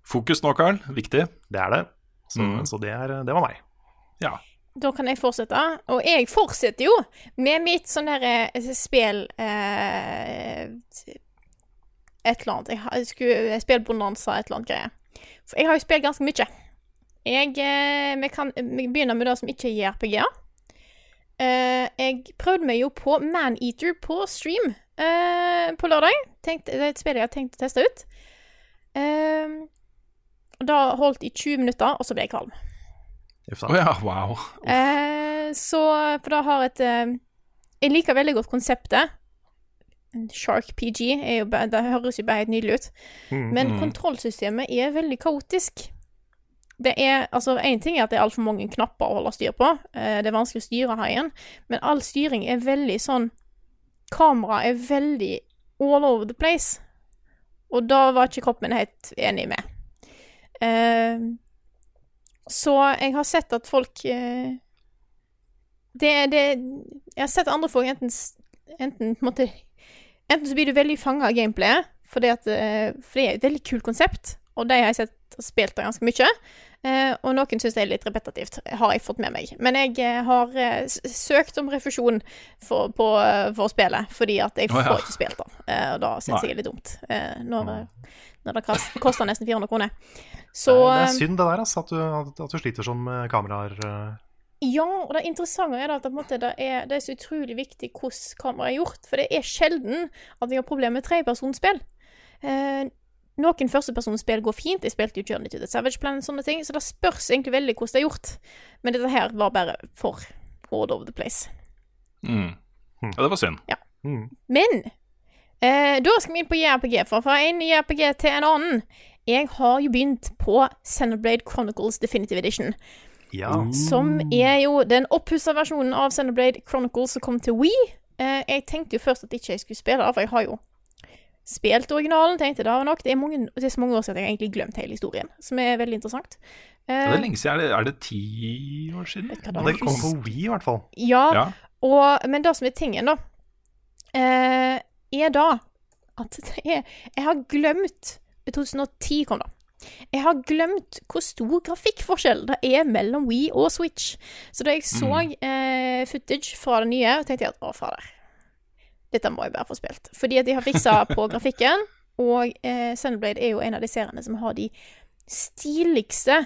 Fokus nå, Carl. Viktig. Det er det. Så, Mm. så det, er, det var meg. Ja. Da kan jeg fortsette. Og jeg fortsetter jo med mitt sånn derre spill eh, Et eller annet. Jeg, jeg skulle spillbonanza, et eller annet greie. For jeg har jo spilt ganske mye. Jeg eh, Vi kan vi begynner med det som ikke er JRPG-er. Eh, jeg prøvde meg jo på Maneater på stream eh, på lørdag. Tenkte, det er et spill jeg har tenkt å teste ut. Eh, og da holdt i 20 minutter, og så ble jeg kvalm. Da. ja, wow. Eh, så For det har et eh, Jeg liker veldig godt konseptet. Shark PG jo, det høres jo bare helt nydelig ut. Mm. Men Mm. kontrollsystemet er veldig kaotisk. Det er Altså, én ting er at det er altfor mange knapper å holde styr på. Eh, det er vanskelig å styre haien. Men all styring er veldig sånn Kameraet er veldig all over the place. Og da var ikke kroppen helt enig med. Eh, så jeg har sett at folk eh, det, det Jeg har sett andre folk enten, enten måtte, Enten så blir du veldig fanga av gameplayet, fordi at, eh, for det er et veldig kult konsept, og de har jeg sett og spilt det ganske mye. Eh, og noen syns det er litt repetitivt, har jeg fått med meg. Men jeg eh, har eh, søkt om refusjon for, på, eh, for spillet, fordi at jeg oh, ja. får ikke spilt det. Eh, og da syns jeg det er litt dumt, når, eh, når det koster nesten 400 kroner. Så det, er, eh, synd det der, altså, at, du, at, du sliter sånn med kameraer. eh. Ja, og det interessante er at det, på en måte, det, er, det er så utrolig viktig hvordan kameraet er gjort. For det er sjelden at vi har problemer med tredjepersonsspill. Eh, noen førstepersonsspill går fint. Jeg spilte jo Journey to the Savage Planet og sånne ting, så det spørs egentlig veldig hvordan det er gjort. Men dette her var bare for all over the place. Mm. Ja, det var synd. Mm. Men eh, da skal vi inn på JRPG, for fra en JRPG til en annen. Jeg har jo begynt på Xenoblade Chronicles Definitive Edition. Ja. Som er jo den oppussa versjonen av Xenoblade Chronicles som kom til Wii. Eh, jeg tenkte jo først at ikke jeg skulle spille det, for jeg har jo spilt originalen. Tenkte det nok. Det er, mange, det er så mange år siden jeg har egentlig glemt hele historien, som er veldig interessant. Det Eh, er lenge siden. Er det, er det ti år siden? da? det kom på Wii, i hvert fall. Ja, Ja. og, men det som er tingen, da, eh, er da at det er Jeg har glemt 2010 kom da. Jeg har glemt hvor stor grafikkforskjell det er mellom Wii og Switch. Så da jeg så eh, footage fra det nye, tenkte jeg at å, fader. Dette må jeg bare få spilt. Fordi at de har fiksa på grafikken, og eh, Sunblade er jo en av de seriene som har de stiligste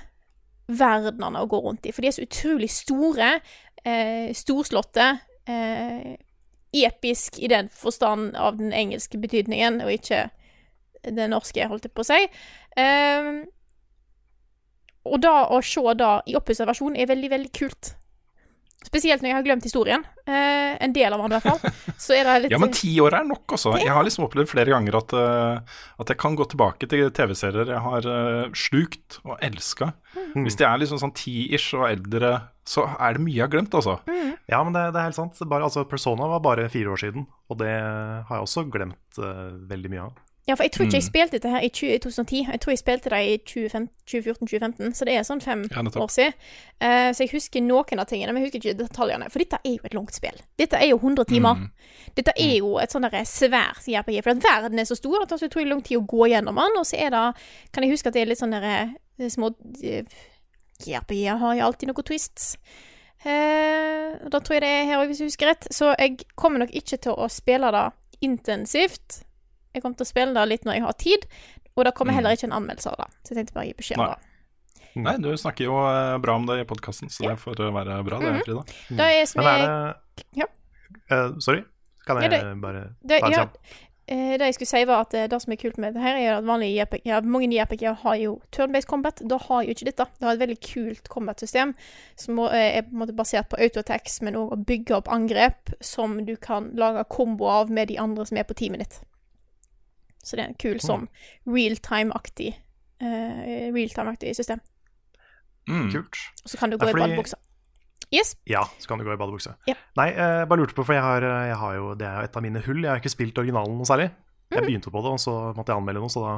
verdenene å gå rundt i. For de er så utrolig store, eh, storslåtte, eh, episk i den forstand av den engelske betydningen, og ikke det norske, holdt jeg på å si. Um, og da å se da i oppussa versjon er veldig, veldig kult. Spesielt når jeg har glemt historien. Uh, en del av den, i hvert fall. Så er det litt Ja, men ti år er nok, altså. Jeg har liksom opplevd flere ganger at, uh, at jeg kan gå tilbake til TV-serier jeg har uh, slukt og elska. Mm. Hvis de er liksom sånn ti-ish og eldre, så er det mye jeg har glemt, altså. Ja, men det, det er helt sant. Bare, altså, Persona var bare fire år siden, og det har jeg også glemt veldig mye av. Ja, for jeg tror ikke jeg Mm. spilte dette her i 20 2010. Jeg tror jeg spilte det i 2014-2015, så det er sånn fem Ja, år siden. Uh, så jeg husker noen av tingene, men jeg husker ikke detaljene. For dette er jo et langt spill. Dette er jo 100 timer. Mm. Dette er jo et sånn svært JRPG, for at verden er så stor at det tar utrolig lang tid å gå gjennom den. Og så er det Kan jeg huske at det er litt sånn derre eh, små eh, JRPG har jo alltid noen twists. Uh, da tror jeg det er her òg, hvis jeg husker rett. Så jeg kommer nok ikke til å spille det intensivt. Jeg kommer til å spille det litt når jeg har tid, og det kommer heller ikke en anmeldelse av det. Så jeg tenkte bare å gi beskjed om det. Nei, du snakker jo eh, bra om det i podkasten, så det får være bra, det, Frida. Mm. Da er som jeg, Ja. Uh, sorry, kan Ja, jeg det- bare det, ta en ja, kjapp? eh, det jeg skulle si, var at det som er kult med det her, er at vanlige JRPG, ja, mange JRPG har jo turn-based combat. Da har jo ikke dette. Det har et veldig kult combat-system som er på en måte basert på auto-attacks, men òg å bygge opp angrep som du kan lage kombo av med de andre som er på teamet ditt. Så det er en kul sånn realtime-aktig uh, realtime-aktig system. Mm. Kult. Og så kan du gå i fordi- badebuksa. Yes. Ja, så kan du gå i badebukse. Ja. Nei, jeg bare lurte på, for jeg har, jeg har jo, det er jo et av mine hull. Jeg har ikke spilt originalen noe særlig. Jeg begynte på det, og så måtte jeg anmelde noe, så da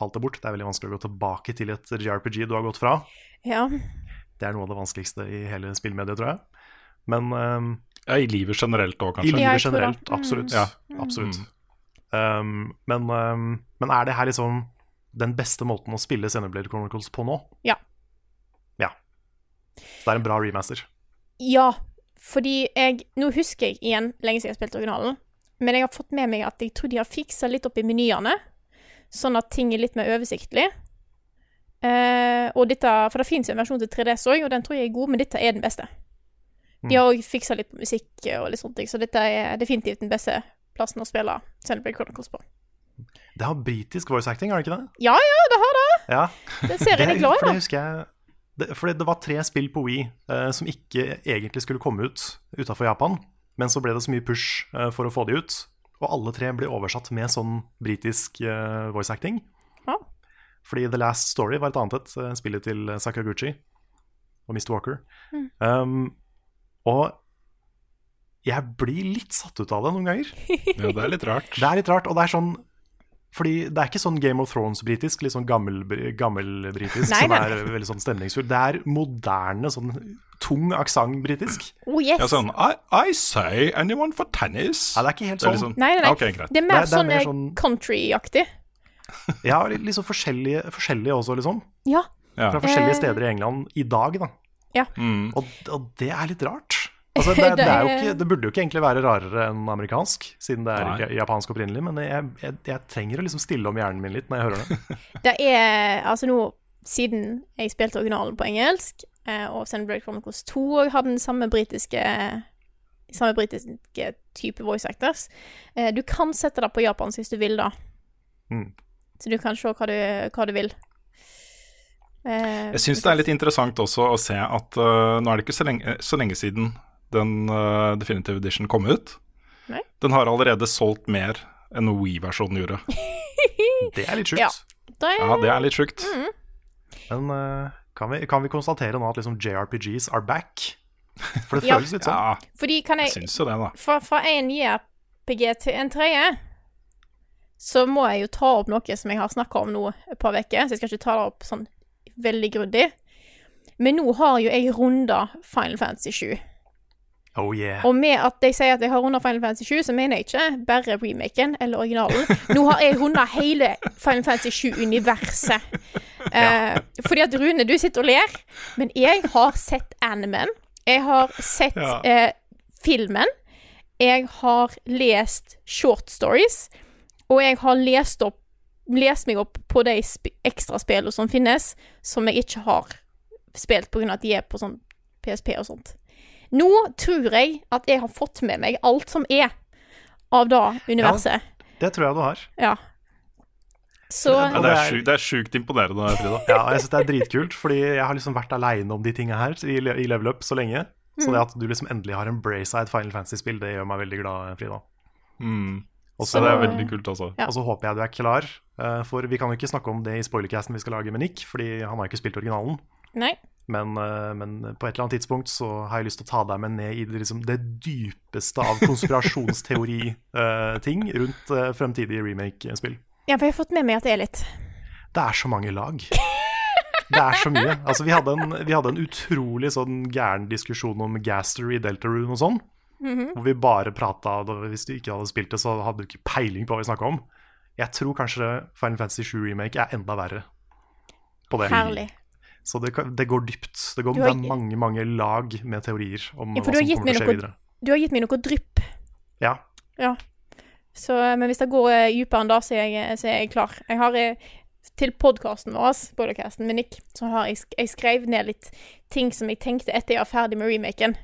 falt det bort. Det er veldig vanskelig å gå tilbake til et JRPG du har gått fra. Ja. Det er noe av det vanskeligste i hele spillmediet, tror jeg. Men um, Ja, I livet generelt òg, kanskje. I livet generelt, absolutt. Ja. absolutt. Um, men, um, men er det her liksom den beste måten å spille Xenoblade Chronicles på nå? Ja. Ja. Så det er en bra remaster. Ja, fordi jeg Nå husker jeg igjen lenge siden jeg har spilt originalen, men jeg har fått med meg at jeg tror de har fiksa litt opp i menyene, sånn at ting er litt mer oversiktlig. Uh, og dette, For det fins en versjon til 3DS òg, og den tror jeg er god, men dette er den beste. De har òg fiksa litt på musikk og litt ting, så dette er definitivt den beste plassen å spille Xenoblade Chronicles på. Det har britisk voice acting, har det ikke det? Ja, ja, det har det! Ja. Det ser jeg glad for i. det da. husker jeg det, For det var tre spill på Wii eh, som ikke egentlig skulle komme ut utafor Japan, men så ble det så mye push eh, for å få de ut, og alle tre ble oversatt med sånn britisk eh, voice acting. Ja. Fordi The Last Story var et annet et, eh, spillet til Sakaguchi og Mr. Walker. Mm. Um, og jeg blir litt satt ut av det noen ganger. Ja, det er litt rart. Det er litt rart, og det er sånn Fordi det er ikke sånn Game of Thrones-britisk, litt sånn gammel-britisk, gammel som er veldig sånn stemningsfull. Det er moderne, sånn tung aksent-britisk. Oh, yes! Ja, sånn I, I say anyone for tennis? Ja, det er ikke helt er sånn. Nei, nei, nei. Okay. Det er mer Det det er sånn, mer eh, sånn- country-aktig. Ja, litt, litt sånn forskjellige, forskjellige også, liksom. Ja. Ja. Fra forskjellige Eh. steder i England i dag, da. Ja. Mm. Og, og det er litt rart. Altså, det, det, er jo ikke, det burde jo ikke egentlig være rarere enn amerikansk, siden det er Nei. japansk opprinnelig, men jeg, jeg, jeg trenger å liksom stille om hjernen min litt når jeg hører det. Det er Altså nå, siden jeg spilte originalen på engelsk, eh, og Xenoblade Chronicles 2 og hadde den samme britiske samme britiske type voice actors. Eh, du kan sette det på japansk hvis du vil, da. Mm. Så du kan se hva du, hva du vil. Eh, Jeg syns det er litt interessant også å se at uh, nå er det ikke så lenge, så lenge siden den uh, Definitive Edition kom ut. Nei. Den har allerede solgt mer enn Wii-versjonen gjorde. Det er litt sjukt. Ja. det er, Ja, det er litt sjukt. Men uh, kan, vi, kan vi konstatere nå at liksom JRPGs are back? For det Ja. føles litt sånn. Ja, Fordi kan jeg jeg syns jo det, da. Fra, fra en JRPG til en tredje, så må jeg jo ta opp noe som jeg har snakka om nå et par uker, så jeg skal ikke ta det opp sånn veldig grundig. Men nå har jo jeg runda Final Fantasy 7. Oh yeah. Og med at de sier at jeg har runda Final Fantasy 7, så mener jeg ikke bare remaken eller originalen. Nå har jeg runda hele Final Fantasy 7-universet. Eh, fordi at Rune, du sitter og ler, men jeg har sett animen. Jeg har sett Ja. eh, filmen. Jeg har lest short stories. Og jeg har lest, opp, lest meg opp på de sp ekstraspillene som finnes, som jeg ikke har spilt pga. at de er på sånn PSP og sånt. Nå tror jeg at jeg har fått med meg alt som er av det universet. Ja, Det tror jeg du har. Ja. Så Ja, det, det er sjukt, det er sjukt imponerende, Frida. Ja, jeg synes det er dritkult, fordi jeg har liksom vært aleine om de tinga her i, i level up så lenge. Så det at du liksom endelig har en et Final Fantasy-spill, det gjør meg veldig glad, Frida. Mm. Og Så så, det er veldig kult, altså. Ja. og så håper jeg du er klar, eh, for vi kan jo ikke snakke om det i spoilercasten vi skal lage med Nick, fordi han har ikke spilt originalen. Nei. Men, eh, men på et eller annet tidspunkt så har jeg lyst til å ta deg med ned i det, liksom, det dypeste av konspirasjonsteori-ting rundt uh, fremtidige remake-spill. Ja, for jeg har fått med meg at det er litt. Det er så mange lag. Det er så mye. Altså, vi, hadde en, vi hadde en utrolig sånn gæren diskusjon om Gaster i Deltarune og sånn. Hvor vi bare prata Hvis du ikke hadde spilt det, så hadde du ikke peiling på hva vi snakka om. Jeg tror kanskje Final Fantasy 7 Remake er enda verre på det. Herlig. Så det, kan- det går dypt. Det, går, har det er mange, mange lag med teorier om Ja, hva som kommer til å skje noe- videre. Du har gitt meg noe drypp. Ja. Ja. Så, men hvis det går eh, dypere enn det, så jeg, så er jeg klar. Jeg har eh, til podkasten vår, podcasten med Nick, så har jeg, jeg skrev ned litt ting som jeg tenkte etter jeg var ferdig med remaken.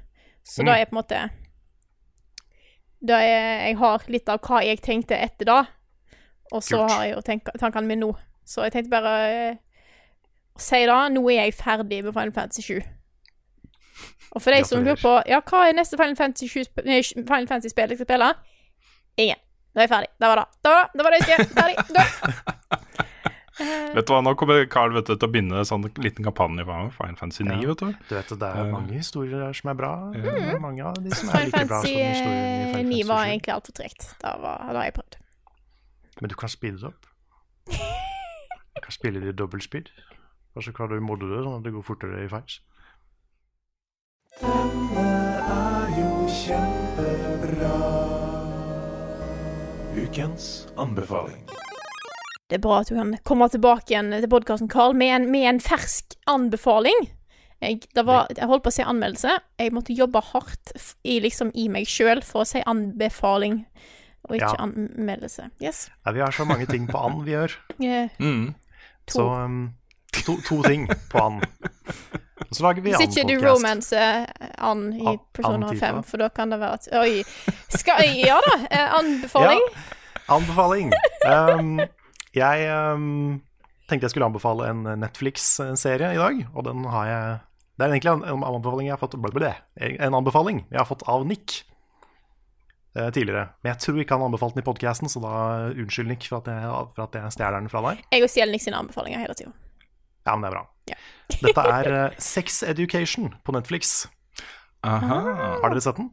Så Mm. da er på en måte Da er Jeg har litt av hva jeg tenkte etter da, og så Kult. har jeg jo tankene mine nå. Så jeg tenkte bare eh, si da, nå er jeg ferdig med Final Fantasy 7. Og for de som lurer på Ja, hva er neste Final Fantasy 7 Final Fantasy spiller jeg skal spille? Ingen. Da er jeg ferdig. Da var det. Da var det, da var det jeg skulle. Ferdig. Da. Vet du hva, Nå kommer Carl vet du, til å begynne en sånn liten kampanje for Final Fantasy 9. Ja. vet du. Du vet, det er Eh. mange historier der som er bra. Det er mange av de som er Final like bra som Fantasy historiene eh, Final 9 var Fantasy 7. egentlig altfor tregt. Da var- da har jeg prøvd. Men du kan speede det opp. Du kan spille det i dobbeltspeed. Og så klarer du modde det sånn at det går fortere i feis. Denne er jo kjempebra. Ukens anbefaling. Det er bra at du kan komme tilbake igjen til podkasten, Carl, med en, med en fersk anbefaling. Jeg, det var, jeg holdt på å si anmeldelse. Jeg måtte jobbe hardt i, liksom, i meg sjøl for å si anbefaling, og ikke Ja. anmeldelse. Yes. Ja, vi har så mange ting på and vi gjør. yeah. Mm. Så um, to, to ting på han. Og så lager vi Hvis and ikke du romancer an i Persona Antifa. 5, for da kan det være at Oi. Skal jeg Ja da. anbefaling? Anbefaling? Anbefaling. Um, jeg um, tenkte jeg skulle anbefale en Netflix-serie i dag, og den har jeg Det er egentlig en, anbefaling jeg har fått. En anbefaling jeg har fått av Nick eh, tidligere. Men jeg tror ikke han anbefalte den i podkasten, så da unnskyld, Nick, for at jeg, for at jeg stjeler den fra deg. Jeg og stjeler Nick sine anbefalinger hele tida. Ja, men det er bra. Ja. Dette er eh, Sex Education på Netflix. Aha. Har dere sett den?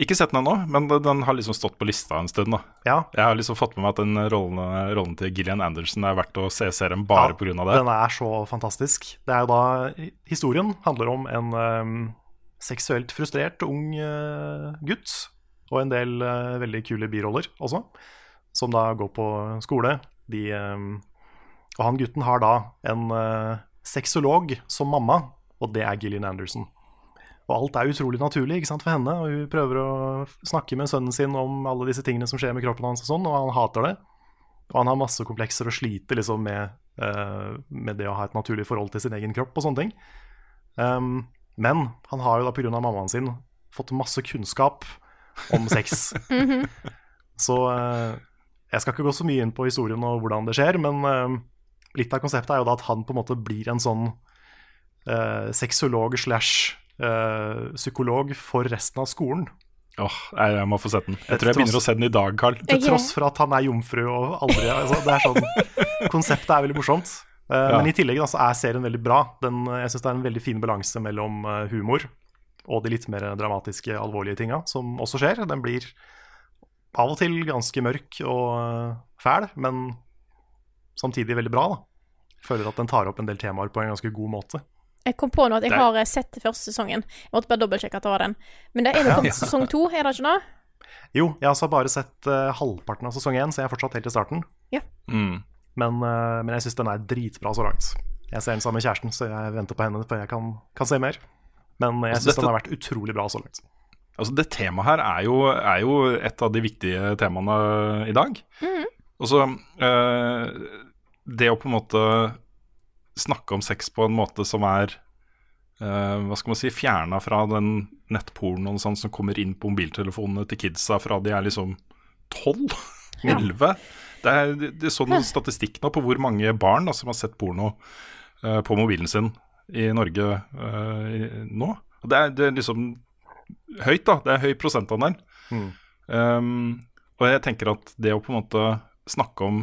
Ikke sett den ennå, men den har liksom stått på lista en stund. da Ja. Jeg har liksom fått med meg at den rollen, rollen til Gillian Anderson er verdt å se serien bare Ja, på grunn av det. Den er så fantastisk. Det er jo da Historien handler om en um, seksuelt frustrert ung uh, gutt, og en del uh, veldig kule biroller også, som da går på skole. De, um, og han gutten har da en uh, sexolog som mamma, og det er Gillian Anderson. Og alt er utrolig naturlig ikke sant, for henne, og hun prøver å snakke med sønnen sin om alle disse tingene som skjer med kroppen hans, og sånn, og han hater det. Og han har masse komplekser og sliter liksom med, uh, med det å ha et naturlig forhold til sin egen kropp og sånne ting. Um, men han har jo da pga. mammaen sin fått masse kunnskap om sex. Så uh, jeg skal ikke gå så mye inn på historien og hvordan det skjer, men eh, litt av konseptet er jo da at han på en måte blir en sånn uh, sexolog slash uh, psykolog for resten av skolen. Åh, jeg, jeg må få sett den. Jeg tror jeg begynner å se den i dag, Carl. Til tross for at han er jomfru og aldri altså, det er sånn, Konseptet er veldig morsomt. Uh, Ja. Men i tillegg da, så er serien veldig bra. Den, jeg syns det er en veldig fin balanse mellom humor og de litt mer dramatiske, alvorlige tinga som også skjer. Den blir av og til ganske mørk og fæl, men samtidig veldig bra. da. Jeg føler at den tar opp en del temaer på en ganske god måte. Jeg kom på nå at jeg har eh, sett første sesongen. Jeg måtte bare dobbeltsjekke at det var den. Men det er jo kommet sesong to, er det ikke det? Jo, jeg har altså bare sett uh, halvparten av sesong én, så jeg er fortsatt helt i starten. Mm. Men, uh, men jeg syns den er dritbra så langt. Jeg ser den sammen med kjæresten, så jeg venter på henne før jeg kan, kan se mer. Men jeg Altså, syns dette- den har vært utrolig bra så langt. Altså Det temaet her er jo, er jo et av de viktige temaene i dag. Og så eh, Det å på en måte snakke om sex på en måte som er uh, hva skal man si, fjerna fra den nettpornoen og sånn som kommer inn på mobiltelefonene til kidsa fra de er liksom 12? 11? Det er, det er sånn statistikk nå på hvor mange barn da, som har sett porno uh, på mobilen sin i Norge uh, i- nå. Og det er, det er liksom høyt, da. Det er høy prosentandel. Mm. Um, og jeg tenker at det å på en måte snakke om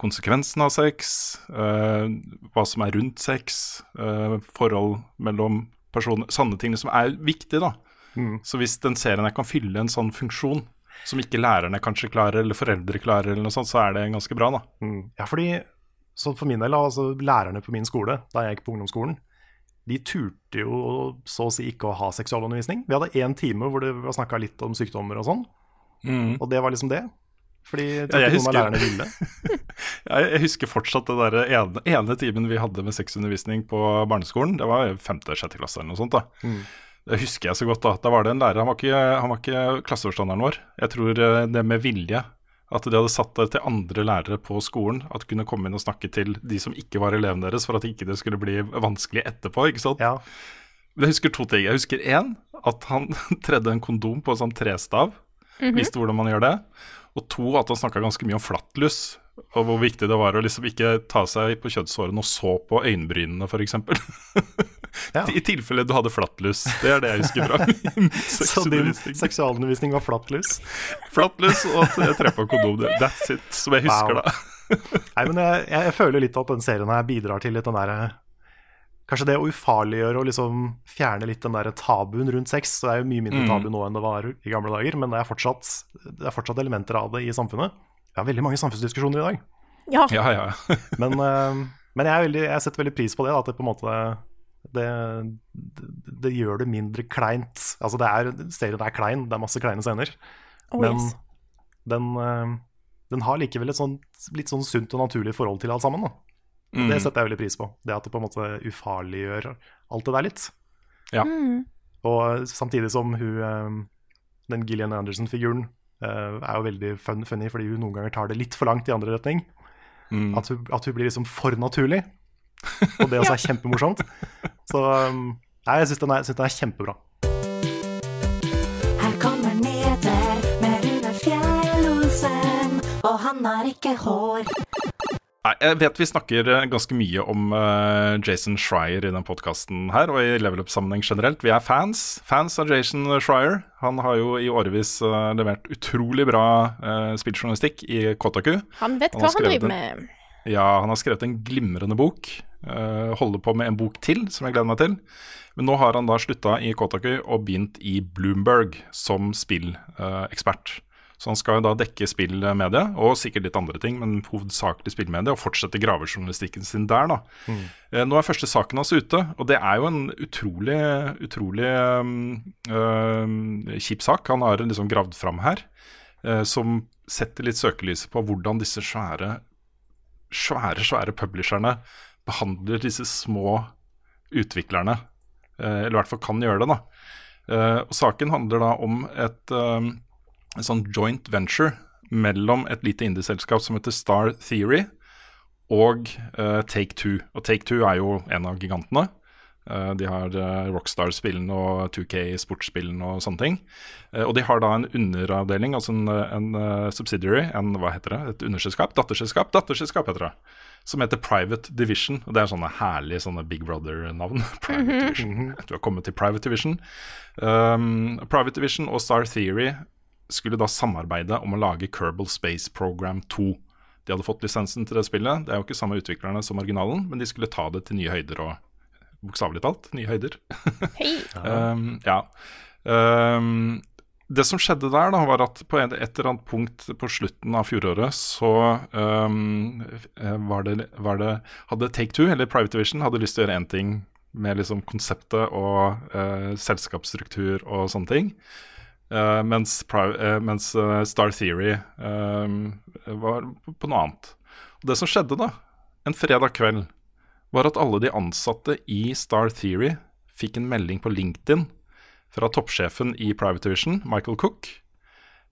konsekvensen av sex, eh, hva som er rundt sex, eh, forhold mellom personer, sanne ting som er viktig, da. Mm. Så hvis den serien her kan fylle en sånn funksjon som ikke lærerne kanskje klarer, eller foreldre klarer, eller noe sånt, så er det ganske bra, da. Mm. Ja, fordi så for min del, altså lærerne på min skole, da jeg gikk på ungdomsskolen, de turte jo så å si ikke å ha seksualundervisning. Vi hadde én time hvor det var snakka litt om sykdommer og sånn, og det var liksom det. Fordi jeg Ja, jeg husker- lærerne ville. ja, jeg husker fortsatt det der ene, ene timen vi hadde med sexundervisning på barneskolen. Det var femte-sjette klasse eller noe sånt. da. Mm. Det husker jeg så godt. Da Da var det en lærer, han var ikke, han var ikke klasseforstanderen vår. Jeg tror eh, det med vilje, at de hadde satt det til andre lærere på skolen, at de kunne komme inn og snakke til de som ikke var elevene deres, for at ikke det skulle bli vanskelig etterpå. ikke sant? Ja. Men jeg husker to ting. Jeg husker én, at han tredde en kondom på en sånn trestav. Visste hvordan man gjør det. Og to, at han snakka ganske mye om flattlus. Og hvor viktig det var å liksom ikke ta seg på kjønnshårene og så på øyenbrynene, f.eks. Ja. I tilfelle du hadde flattlus. Det er det jeg husker fra Så din seksualundervisning var flattlus? Flattlus og at jeg tre på kondom. That's it, som jeg husker Wow. da. Nei, men jeg, jeg føler litt at den serien her bidrar til litt den derre kanskje det å ufarliggjøre og liksom fjerne litt den der tabuen rundt sex. Så det er jo mye mindre tabu nå enn det var i gamle dager, men det er fortsatt, det er fortsatt elementer av det i samfunnet. Vi har veldig mange samfunnsdiskusjoner i dag. Ja. Ja, ja. Men, eh, men jeg, er veldig, jeg setter veldig pris på det. At det på en måte det, det, det gjør det mindre kleint. Altså det er, Serien er klein, det er masse kleine scener. Oh, men yes. den, eh, den har likevel et sånt, litt sånn sunt og naturlig forhold til alt sammen. Da. Mm. Det setter jeg veldig pris på. Det at det på en måte ufarliggjør alt det der litt. Ja. Mm. Og samtidig som hun, eh, den Gillian Anderson-figuren eh, er jo veldig fun, funny, fordi hun noen ganger tar det litt for langt i andre retning. Mm. At, hun, at hun blir liksom for naturlig. Og det også er kjempemorsomt. Så um, nei, jeg syns den, er- synes den er kjempebra. Her kommer nyheter med Rune Fjell-Olsen, og han har ikke hår. Nei, jeg vet vi snakker eh, ganske mye om eh, Jason Schreier i den podkasten her, og i Level Up-sammenheng generelt. Vi er fans. Fans av Jason Schreier. Han har jo i årevis eh, levert utrolig bra spilljournalistikk i Kotaku. Han vet Han hva han driver driver en- med. Ja, han har skrevet en glimrende bok. holder på med en bok til, som jeg gleder meg til. Men nå har han da slutta i Kotaku og begynt i Bloomberg som spillekspert. Så han skal jo da dekke spillmedie, og sikkert litt andre ting, men hovedsakelig spillmedie, og fortsette gravejournalistikken sin der, da. Mm. Nå er første saken hans ute, og det er jo en utrolig, utrolig um, kjip sak han har liksom gravd fram her, øh, som setter litt søkelyset på hvordan disse svære, svære, svære publisherne behandler disse små utviklerne, eh, eller i hvert fall kan gjøre det, da. Eh, og saken handler da om et en sånn joint venture mellom et lite indieselskap som heter Star Theory, og uh, Take Two. Og Take Two er jo en av gigantene. Uh, de har uh, Rockstar-spillene og 2K sportsspillene og sånne ting. Og de har da en underavdeling, altså en, en subsidiary, en, hva heter det, et underselskap? Datterselskap? Datterselskap heter det. Som heter Private Division. Og det er sånne herlige sånne Big Brother-navn. Private Division. Du har kommet til Private Division. Um, Private Division og Star Theory skulle da samarbeide om å lage Kerbal Space Program 2. De hadde fått lisensen til det spillet. Det er jo ikke samme utviklerne som originalen, men de skulle ta det til nye høyder og Bokstavelig talt, nye høyder. Hei. Um, ja. Um, det som skjedde der, da, var at på et, eller annet punkt på slutten av fjoråret så um, var det, var det Hadde Take Two, eller Private Division, hadde lyst til å gjøre én ting med liksom konseptet og uh, selskapsstruktur og sånne ting. Uh, mens, uh, mens uh, Star Theory var på, noe annet. Og det som skjedde da, en fredag kveld, var at alle de ansatte i Star Theory fikk en melding på LinkedIn fra toppsjefen i Private Division, Michael Cook,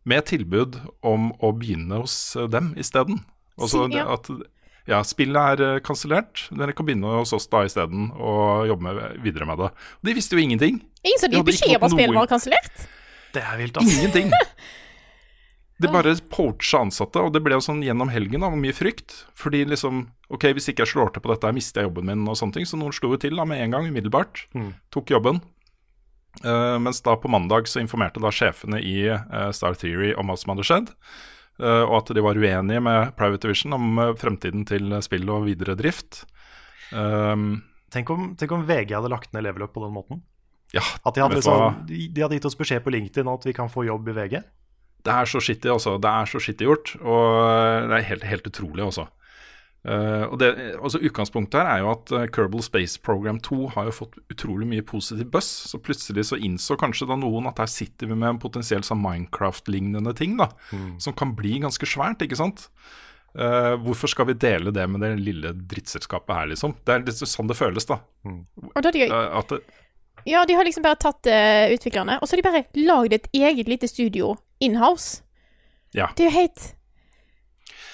med tilbud om å begynne hos eh, dem isteden. Altså ja. spillet er eh, kansellert, dere kan begynne hos oss da isteden og jobbe med, videre med det. Og de visste jo ingenting. Ingen som De beskjed om at spillet var kansellert? Det er vilt, ass. Ingenting. De bare poacha ansatte, og det ble jo sånn gjennom helgen da, med mye frykt. Fordi liksom, ok, hvis ikke jeg slår til på dette, mister jeg jobben min og sånne ting. Så noen slo jo til da med en gang, umiddelbart. Tok jobben. Uh, mens da på mandag så informerte da sjefene i uh, Star Theory om hva som hadde skjedd. Uh, og at de var uenige med Private Division om fremtiden til spill og videre drift. Um, Tenk om, tenk om VG hadde lagt ned Level Up på den måten. Ja, At de hadde, liksom, de, de hadde gitt oss beskjed på LinkedIn at vi kan få jobb i VG. Det er så skittig, altså. Det er så skittig gjort. Og det er helt, helt utrolig, altså. Uh, og det, altså Utgangspunktet her er jo at uh, Kerbal Space Program 2 har jo fått utrolig mye positiv buzz. Så plutselig så innså kanskje da noen at her sitter vi med en potensiell sånn Minecraft-lignende ting, da. Som kan bli ganske svært, ikke sant. Uh, hvorfor skal vi dele det med det lille drittselskapet her, liksom? Det er litt sånn det føles, da. Og da har de, at det, ja, de har liksom bare tatt uh, utviklerne, og så har de bare lagd et eget lite studio inhouse. ja. Det er jo helt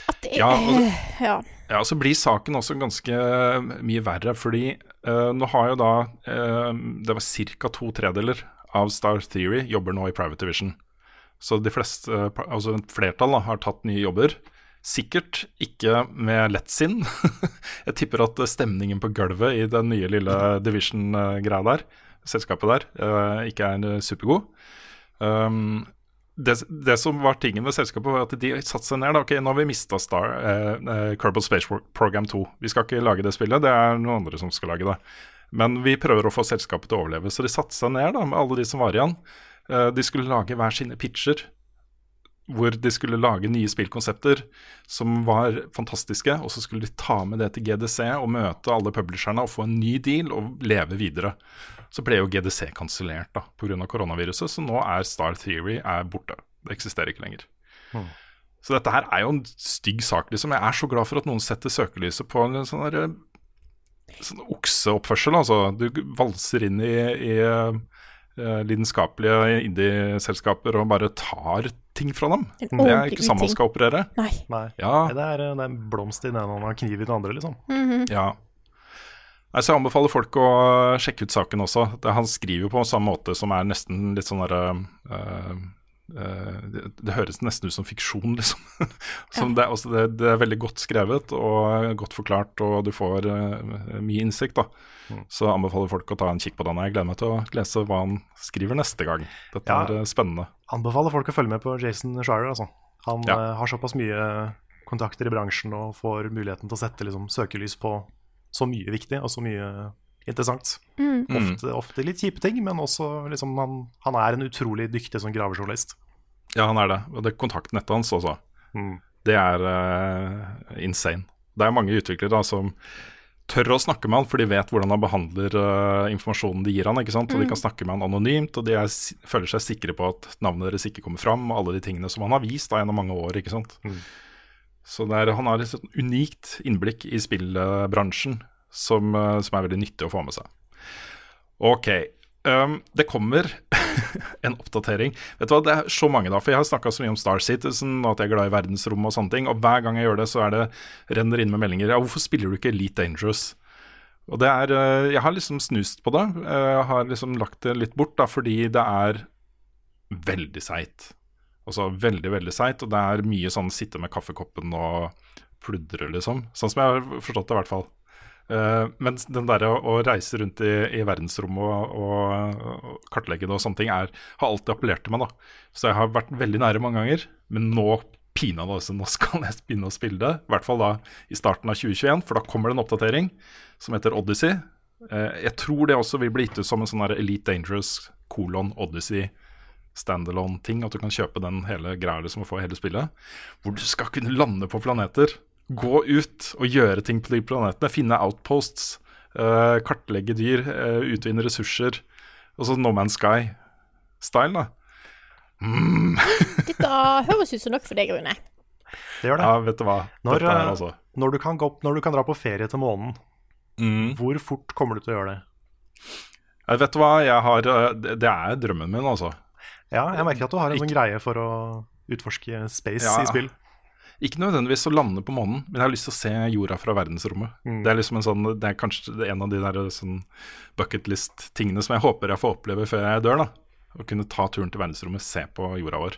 At det er Ja, altså- ja. Ja, så blir saken også ganske mye verre, fordi uh, nå har jo da uh, Det var ca. to tredeler av Star Theory jobber nå i Private Division. Så de fleste, eh, altså et flertall, da, har tatt nye jobber. Sikkert ikke med lett sinn. Jeg tipper at eh, stemningen på gulvet i den nye lille Division-greia der, selskapet der, uh, ikke er eh, supergod. Um, det, det som var tingen med selskapet, var at de satte seg ned. Da. Ok, nå har vi mista Star uh, Kerbal Space Program 2. Vi skal ikke lage det spillet, det er noen andre som skal lage det. Men vi prøver å få selskapet til å overleve, så de satte seg ned da med alle de som var igjen. Uh, de skulle lage hver sine pitcher, hvor de skulle lage nye spillkonsepter som var fantastiske. Og så skulle de ta med det til GDC og møte alle publisherne og få en ny deal og leve videre. Så ble jo GDC kansellert pga. koronaviruset, så nå er Star Theory er borte. Det eksisterer ikke lenger. Mm. Så dette her er jo en stygg sak, liksom. Jeg er så glad for at noen setter søkelyset på en sånn derre sånn okseoppførsel. Altså, du valser inn i, i uh, lidenskapelige indie-selskaper og bare tar ting fra dem. En Det er ikke sånn man skal operere. Nei. Nei. Ja, Det, er, det er en blomst i den ene og en kniv i den andre, liksom. Mhm. ja. Nei, så jeg anbefaler folk å sjekke ut saken også. Det, han skriver jo på samme måte som er nesten litt sånn derre uh, uh, det, det høres nesten ut som fiksjon, liksom. som det, er det, det er veldig godt skrevet og godt forklart, og du får uh, mye innsikt. da. Så jeg anbefaler folk å ta en kikk på den. Jeg gleder meg til å lese hva han skriver neste gang. Dette Ja. er spennende. Anbefaler folk å følge med på Jason Shire, altså. Han Ja. eh, har såpass mye kontakter i bransjen og får muligheten til å sette liksom, søkelys på så mye viktig og så mye interessant. Mm. Ofte, ofte litt kjipe ting, men også liksom, han, han er en utrolig dyktig sånn gravejournalist. Ja, han er det. Og det kontaktnettet hans også. Mm. Det er uh, insane. Det er mange utviklere da som tør å snakke med han, for de vet hvordan han behandler uh, informasjonen de gir han, ikke sant? Og de kan snakke med han anonymt, og de er, føler seg sikre på at navnet deres ikke kommer fram, og alle de tingene som han har vist da gjennom mange år, ikke sant. Mm. Så er, han har et unikt innblikk i spillbransjen som, eh, som er veldig nyttig å få med seg. Ok, um, det kommer en oppdatering. Vet du hva, Det er så mange, da. For jeg har snakka så mye om Star Citizen og at jeg er glad i verdensrommet og sånne ting. Og hver gang jeg gjør det, så er det renner inn med meldinger. Ja, hvorfor spiller du ikke Elite Dangerous? Og det er eh, Jeg har liksom snust på det. Eh, Jeg har liksom lagt det litt bort, da, fordi det er veldig seigt. Altså veldig, veldig seigt. Og det er mye sånn sitte med kaffekoppen og pludre, liksom. Sånn som jeg har forstått det, i hvert fall. Uh, men den derre å, å reise rundt i, i verdensrommet og, og, og kartlegge det og sånne ting, er, har alltid appellert til meg. da Så jeg har vært veldig nære mange ganger, men nå pinadø altså, nå skal jeg begynne å spille det. I hvert fall da i starten av 2021, for da kommer det en oppdatering som heter Odyssey. Uh, jeg tror det også vil bli gitt ut som en sånn der Elite Dangerous kolon Odyssey standalone-ting. At du kan kjøpe den hele greia liksom, og få hele spillet. Hvor du skal kunne lande på planeter. Gå ut og gjøre ting på de planetene. Finne outposts. Uh, kartlegge dyr. Uh, utvinne ressurser. Og så No Man's Sky-style, da. Mm. Dette høres ut som nok for deg, Rune. Det gjør det. Ja, vet du hva. Når, Dette er eh, altså Når, du kan gå opp, når du kan dra på ferie til månen, mm. hvor fort kommer du til å gjøre det? Jeg Vet du hva, jeg har Det det er drømmen min, altså. Ja, jeg merker at du har en Ikke- sånn greie for å utforske space Ja. i spill. Ikke nødvendigvis å lande på månen, men jeg har lyst til å se jorda fra verdensrommet. Mm. Det er liksom en sånn, det er kanskje en av de der sånn bucketlist-tingene som jeg håper jeg får oppleve før jeg dør. da Å kunne ta turen til verdensrommet, se på jorda vår.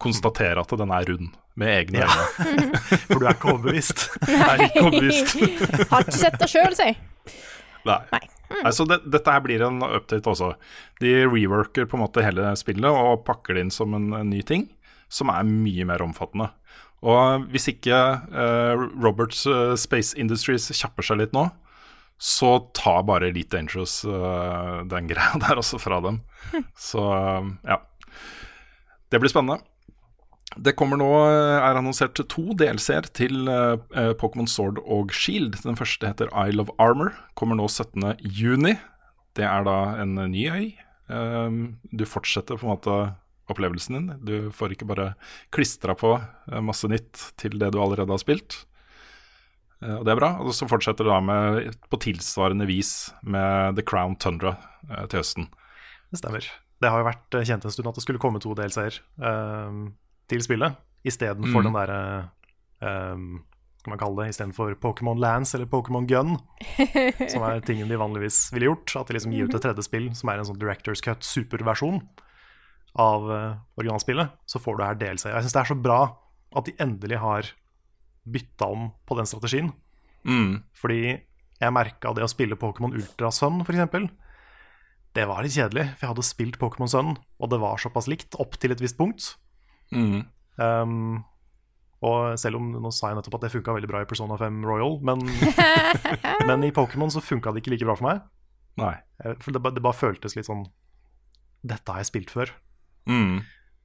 Konstatere at den er rund, med egne Ja. For du er ikke overbevist. Nei. Jeg er ikke overbevist. Har ikke sett det sjøl, si. Nei. Nei. Nei, så det, dette her blir en update også. De reworker på en måte hele spillet og pakker det inn som en, en ny ting, som er mye mer omfattende. Og hvis ikke eh, Roberts eh, Space Industries kjapper seg litt nå, så ta bare Elite Dangerous eh, den greia der også fra dem. Så eh, ja. Det blir spennende. Det kommer nå, eh, er annonsert to DLC-er til eh, eh, Pokémon Sword og Shield. Den første heter Isle of Armor. Kommer nå 17. juni. Det er da en eh, ny øy. Um, du fortsetter på en måte opplevelsen din. Du får ikke bare klistra på eh, masse nytt til det du allerede har spilt. Eh, og det er bra. Og så fortsetter det da med, på tilsvarende vis med The Crown Tundra eh, til høsten. Det stemmer. Det har jo vært eh, kjent en stund at det skulle komme to DLC-er um, til spillet, istedenfor Mm. den derre um, Hva man kalle det istedenfor Pokémon Lance eller Pokémon Gun, som er tingen de vanligvis ville gjort. At de liksom gir ut et tredje spill som er en sånn Directors Cut superversjon av uh, originalspillet. Så får du her DLC. Jeg syns det er så bra at de endelig har bytta om på den strategien. Mm. Fordi jeg merka det å spille Pokémon Ultra Sun, f.eks. Det var litt kjedelig, for jeg hadde spilt Pokémon Sun, og det var såpass likt opp til et visst punkt. Mm. Um, og selv om nå sa jeg nettopp at det funka veldig bra i Persona 5 Royal, men, men i Pokémon så funka det ikke like bra for meg. Nei. For det, ba- det bare føltes litt sånn Dette har jeg spilt før. Mm.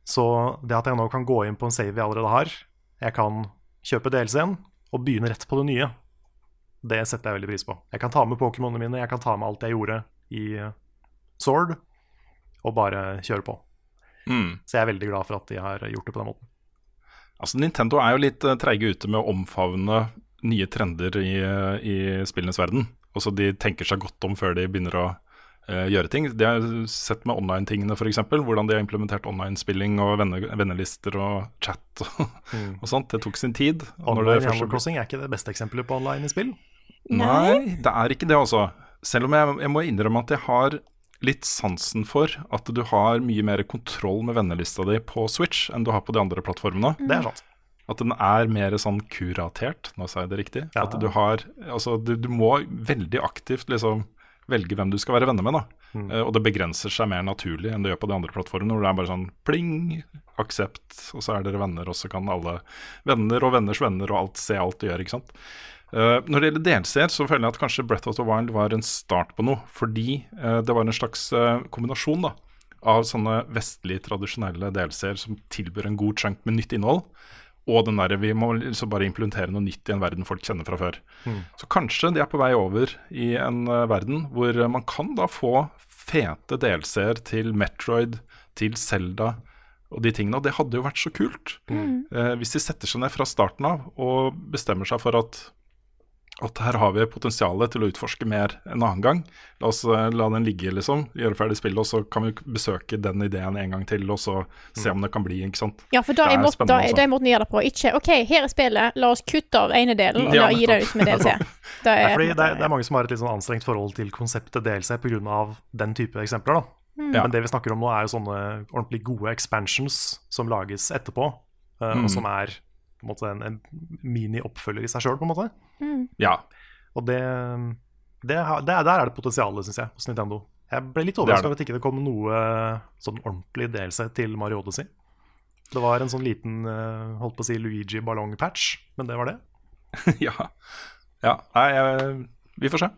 Så det at jeg nå kan gå inn på en save jeg allerede har, jeg kan kjøpe DLC-en og begynne rett på det nye, det setter jeg veldig pris på. Jeg kan ta med Pokémonene mine, jeg kan ta med alt jeg gjorde i eh, Sword, og bare kjøre på. Mm. Så jeg er veldig glad for at de har gjort det på den måten. Altså, Nintendo er jo litt uh, treige ute med å omfavne nye trender i, eh, i spillenes verden. Også de tenker seg godt om før de begynner å uh, gjøre ting. De har sett med online-tingene, f.eks. Hvordan de har implementert online-spilling og venne, vennelister og chat og, og sånt. Det tok sin tid. Online Animal Crossing er ikke det beste eksempelet på online i spill. Nei, det er ikke det, altså. Selv om jeg, jeg må innrømme at jeg har litt sansen for at du har mye mer kontroll med vennelista di på Switch enn du har på de andre plattformene. Det er sant. At den er mer sånn kuratert, nå sa jeg det riktig. Ja. At du har Altså, du, du må veldig aktivt liksom velge hvem du skal være venner med, da. Mm. Uh, og det begrenser seg mer naturlig enn det gjør på de andre plattformene, hvor det er bare sånn pling, aksept, og så er dere venner, og så kan alle venner og venners venner og alt se alt du gjør, ikke sant. Eh, når det gjelder DLC-er, så føler jeg at kanskje Breath of the Wild var en start på noe. Fordi uh, det var en slags uh, kombinasjon da, av sånne vestlige, tradisjonelle DLC-er som tilbyr en god chunk med nytt innhold, og den derre vi må liksom bare implementere noe nytt i en verden folk kjenner fra før. Så kanskje de er på vei over i en verden hvor man kan da få fete DLC-er til Metroid, til Zelda og de tingene. Og det hadde jo vært så kult. Eh, hvis de setter seg ned fra starten av og bestemmer seg for at at her har vi potensialet til å utforske mer en annen gang. La oss eh, la den ligge, liksom. Gjøre ferdig spillet, og så kan vi besøke den ideen en gang til, og så se om det kan bli, ikke sant. Ja, for da er, måten, da, spennende, er- det måten å gjøre det på. Ikke OK, her er spillet, la oss kutte av ene delen og Ja, gi det ut med DLC. Det Nei, er, fordi det, er, det er mange som har et litt sånn anstrengt forhold til konseptet DLC pga. den type eksempler. da. Mm. Men det vi snakker om nå, er jo sånne ordentlig gode expansions som lages etterpå, eh, Mm. og som er en, måte en, en mini-oppfølger i seg sjøl, på en måte. Ja. Og det, det, det er, Der er det potensialet, syns jeg, hos Nintendo. Jeg ble litt er det. over at ikke det kom noe sånn ordentlig delelse til Mario Odyssey. Det var en sånn liten eh, holdt på å si Luigi-ballong-patch, men det var det. ja. ja. Nei, jeg, vi får se.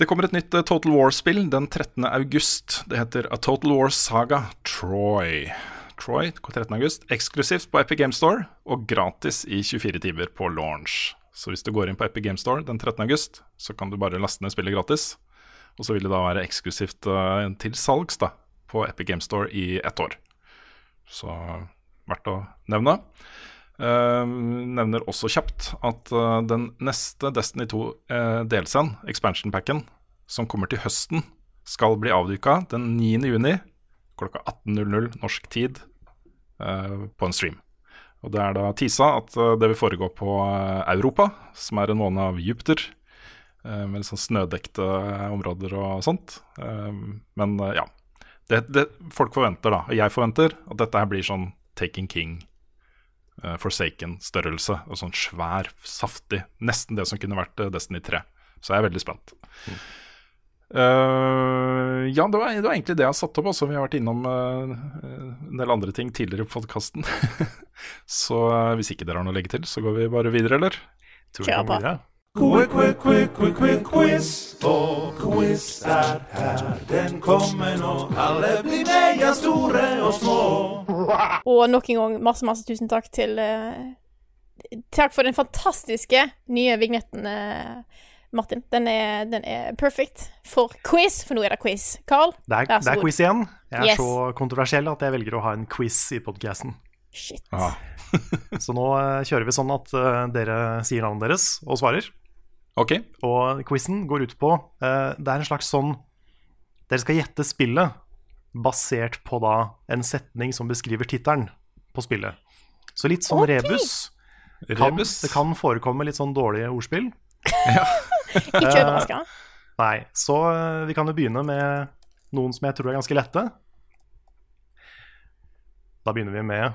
Det kommer et nytt eh, Total War-spill den 13. august. Det heter A Total War Saga Troy. Troy 13. august, eksklusivt på Epic Game Store og gratis i 24 timer på launch. Så hvis du går inn på Epic Game Store den 13. august, så kan du bare laste ned spillet gratis. Og så vil det da være eksklusivt uh, til salgs da, på Epic Game Store i ett år. Så verdt å nevne. Uh, nevner også kjapt at uh, den neste Destiny 2 uh, delscenen, expansion packen, som kommer til høsten, skal bli avduka den 9. juni klokka 18.00 norsk tid på en stream. Og Det er da tisa at eh, det vil foregå på eh, Europa, som er en måned av Jupiter. eh, med sånn snødekte områder og sånt. Eh, men eh, ja. Det, det folk forventer, da, og jeg forventer, at dette her blir sånn Taken King eh, Forsaken-størrelse. Og sånn svær, saftig. Nesten det som kunne vært eh, Destiny 3. Så jeg er veldig spent. Eh, ja, det var, det var egentlig det jeg har satt opp. Også. Vi har vært innom uh, en del andre ting tidligere på podkasten. så uh, hvis ikke dere har noe å legge til, så går vi bare videre, eller? Kjør på. videre. Quick, quick, quick, quick, quick, quiz. Og quiz er her, den kommer nå. Alle blir megastore og små. Og nok en gang masse, masse tusen takk til eh, Takk for den fantastiske nye vignetten, eh, Martin. Den er, den er perfect for quiz, for nå er det quiz. Carl, Det er, vær så det er god. quiz igjen. Jeg er Yes. så kontroversiell at jeg velger å ha en quiz i. Shit. Ja. Så nå eh, kjører vi sånn at eh, dere sier navnet deres og svarer. Ok. Og quizen går ut på eh, Det er en slags sånn Dere skal gjette spillet basert på da en setning som beskriver tittelen på spillet. Så litt sånn okay. rebus. Kan, Rebus. det kan forekomme litt sånn dårlige ordspill. Ikke overraska. Nei, så eh, vi kan jo begynne med noen som jeg tror er ganske lette. Da begynner vi med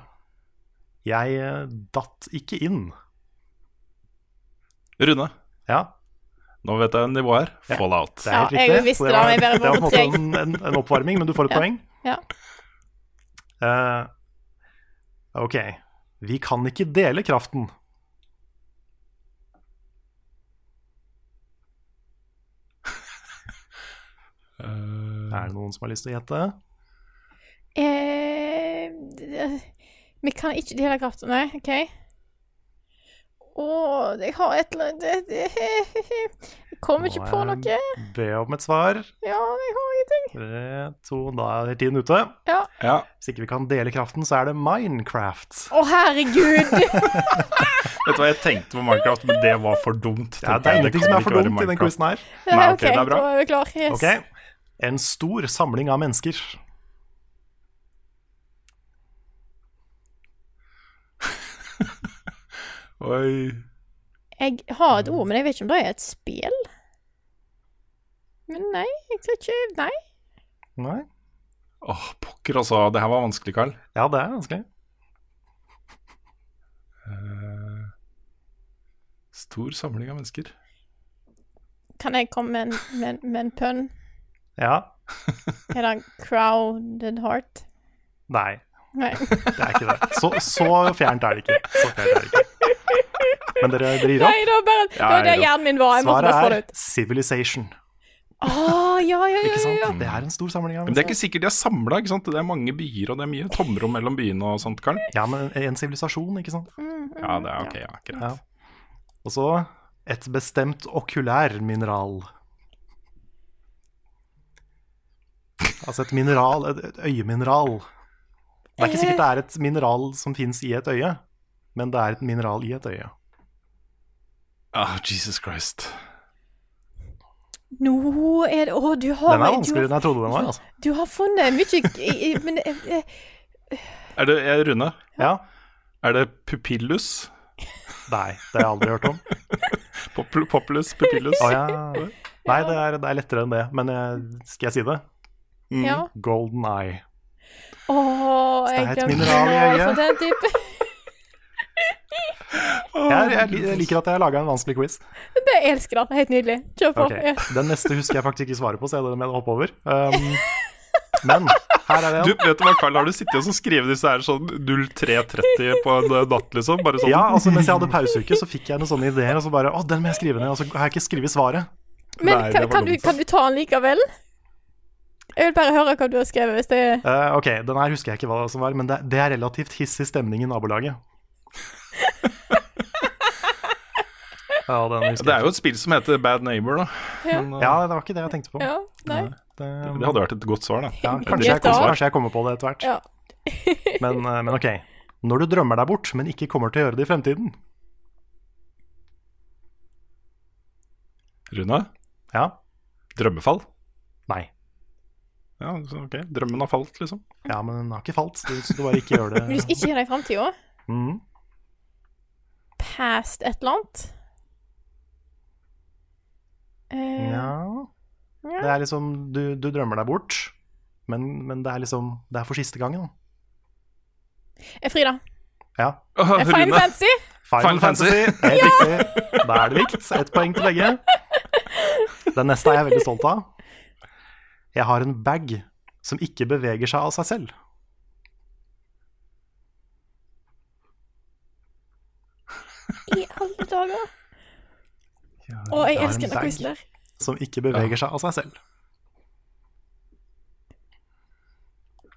Jeg eh, datt ikke inn. Rune, Ja, nå vet jeg nivået her. Ja. Fallout. det er helt Ja, jeg riktig. det, var, det var på en måte en, en, en oppvarming, men du får et Ja. poeng. Ja. Uh, ok. Vi kan ikke dele kraften. Er det noen som har lyst til å gjette? Eh, vi kan ikke dele kraften, nei, OK? Å, jeg har et eller annet Jeg kommer ikke på noe. Be om et svar. Ja, jeg har ingenting. Tre, to, da er tiden ute. Ja. Ja. Hvis ikke vi kan dele kraften, så er det Minecraft. Å, herregud! Vet du hva jeg tenkte på Minecraft, men det var for dumt. Ja, det er ingenting som er for dumt i den quizen her. Nei, ok, OK, det er bra. da er vi klar. Yes. Ok, En stor samling av mennesker. Oi. Jeg har et ord, men jeg vet ikke om det er et spill. Men nei, jeg tror ikke Nei. Nei? Åh, pokker altså. Det her var vanskelig, Carl. Ja, det er vanskelig. Uh, stor samling av mennesker. Kan jeg komme med en, med, med en pønn? Ja. Er det crowded heart? Nei, Nei. det er ikke det. Så, så fjernt er det ikke. Så fjernt er det ikke. Men dere, dere gir Nei, opp? det var bare det var der hjernen min var. Jeg måtte bare få Svaret er. Civilization. Å, ja, ja, ja, Ikke sant? Det er en stor samling Men det er ikke sikkert de er samla. Det er mange byer, og det er mye tomrom mellom byene og sånt, Karl. Ja, men en sivilisasjon, ikke sant? Ja, det er ok. Ja, greit. Ja. Og så et bestemt okulærmineral. Altså et mineral, et, et øyemineral. Det er ikke sikkert det er et mineral som fins i et øye, men det er et mineral i et øye. Ah, Jesus Christ. Nå er det Å, du har Den er vanskeligere enn jeg trodde den var. altså. Du har funnet mye Men eh, eh, Er det er Rune? Ja? Er det pupillus? Nei, det har jeg aldri hørt om. Popul populus? Pupillus? Oh, ja. Nei, det er, det er lettere enn det, men skal jeg si det? Ja. Golden eye. Å, det er jeg et mineral i øyet. den type. Jeg, jeg, jeg liker at jeg har laga en vanskelig quiz. Det elsker han. Det helt nydelig. Kjør på. Okay. Ja. Den neste husker jeg faktisk ikke svaret på, så jeg må hoppe over. Um, men her er det en. vet du hva, Carl, har du sittet og skrevet disse her sånn 0330 på en eh, natt, liksom? Bare sånn Ja, altså Mens jeg hadde pauseuke, så fikk jeg noen sånne ideer, og så bare Å, den må jeg skrive ned. Og så har jeg ikke skrevet svaret. Men Nei, kan, kan, du, kan du ta den likevel? Jeg vil bare høre hva du har skrevet, hvis det er Eh, ok, den her husker jeg ikke hva som var, men det, det er relativt hissig stemning i nabolaget. ja, den husker Det er jo et spill som heter Bad Neighbor, da. Ja. Men, uh, Ja, det var ikke det jeg tenkte på. Ja, nei. Det, Det hadde vært et godt svar, da. ja, kanskje, jeg, kanskje jeg kommer på det etter hvert. Ja. Men, uh, men ok. Når du drømmer deg bort, men ikke kommer til å gjøre det i fremtiden. Rune? Ja? Drømmefall? Nei. Ja, så ok. Drømmen har falt, liksom. Ja, men den har ikke falt. Du skal bare ikke gjør det. Men du skal ikke gjøre det i framtida? Mm. Past et eller annet? Uh, Ja ja. Det er liksom Du, du drømmer deg bort, men, men det er liksom Det er for siste gangen. Eh, Frida. Ja. Uh, Final Rune. Fantasy? Final, Final Fantasy. Helt riktig. Da er det likt. Ett poeng til begge. Den neste er jeg veldig stolt av. Jeg har en bag som ikke beveger seg av seg selv. I alle dager. Å, jeg elsker quizen der. som ikke beveger seg av seg selv.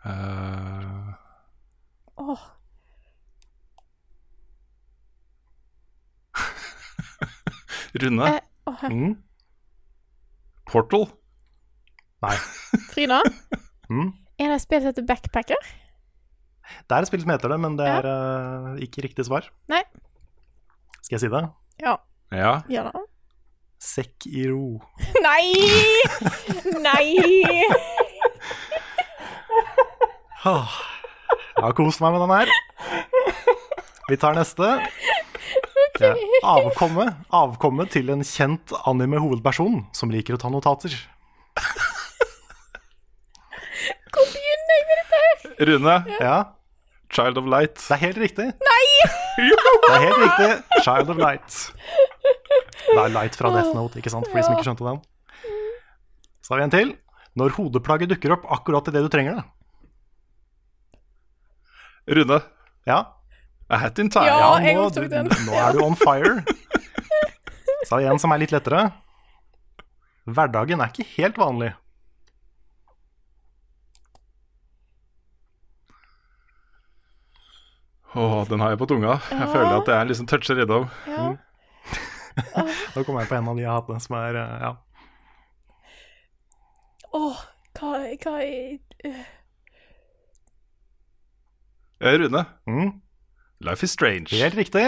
Uh... Oh. Rune? Uh, oh. Mm? Portal? Nei. Frida? Mm? Er det et spill som heter Backpacker? Det er et spill som heter det, men det er eh, ikke riktig svar. Nei. Skal jeg si det? Ja. Ja. Ja da. Sekk i ro. Nei! Nei! Åh, Jeg har kost meg med den her. Vi tar neste. Okay. avkomme, avkomme til en kjent anime-hovedperson som liker å ta notater. Hvor begynner jeg med dette her? Rune? Ja, Child of Light? det er helt riktig. Nei! Det er helt riktig. Child of Light. Det er Light fra Death Note, ikke sant? For de som ikke skjønte den. Så har vi en til. Når hodeplagget dukker opp akkurat idet du trenger det. Rune? Ja, A Hat in Time? Ja. ja nå, du, nå er du on fire. Så har vi en som er litt lettere. Hverdagen er ikke helt vanlig. Åh, den har jeg på tunga. Jeg Ja. føler at jeg liksom toucher innom. Ja. Da kommer jeg på en av de jeg har hatt som er eh, ja. Åh, hva, hva øh. Eh, Rune. Mm. Life is strange. Helt riktig.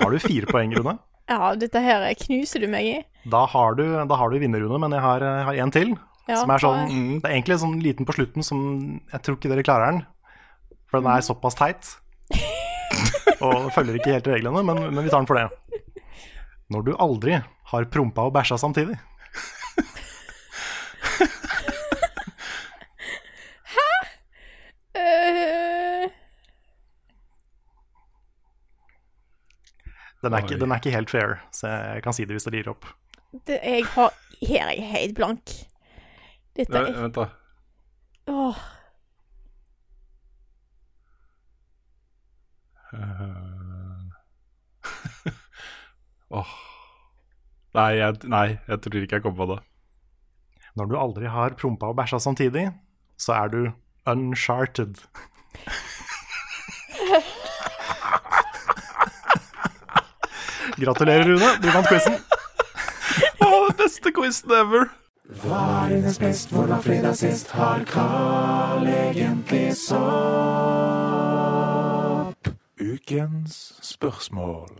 Har du fire poeng, Rune? Ja, dette her knuser du meg i. Da har du, da har du vinnerrunde, men jeg har, jeg har en til. Ja, som er sånn, er- Det er egentlig sånn liten på slutten som jeg tror ikke dere klarer den. For den er såpass teit. Og følger ikke helt reglene, men, men vi tar den for det. Når du aldri har prompa og bæsja samtidig. Øh, Den er, ikke, den er ikke helt fair, så jeg kan si det hvis det gir opp. det, jeg har Her er jeg helt blank. Dette Eh, er Vent, da. Åh. Eh. oh. Nei, jeg, nei, jeg tror ikke jeg kommer på det. Når du aldri har prompa og bæsja samtidig, så er du uncharted. Gratulerer, Rune. Du vant quizen. oh, beste quizen ever! Hva er hennes best, hvordan fredag sist har Carl egentlig sopp? Ukens spørsmål.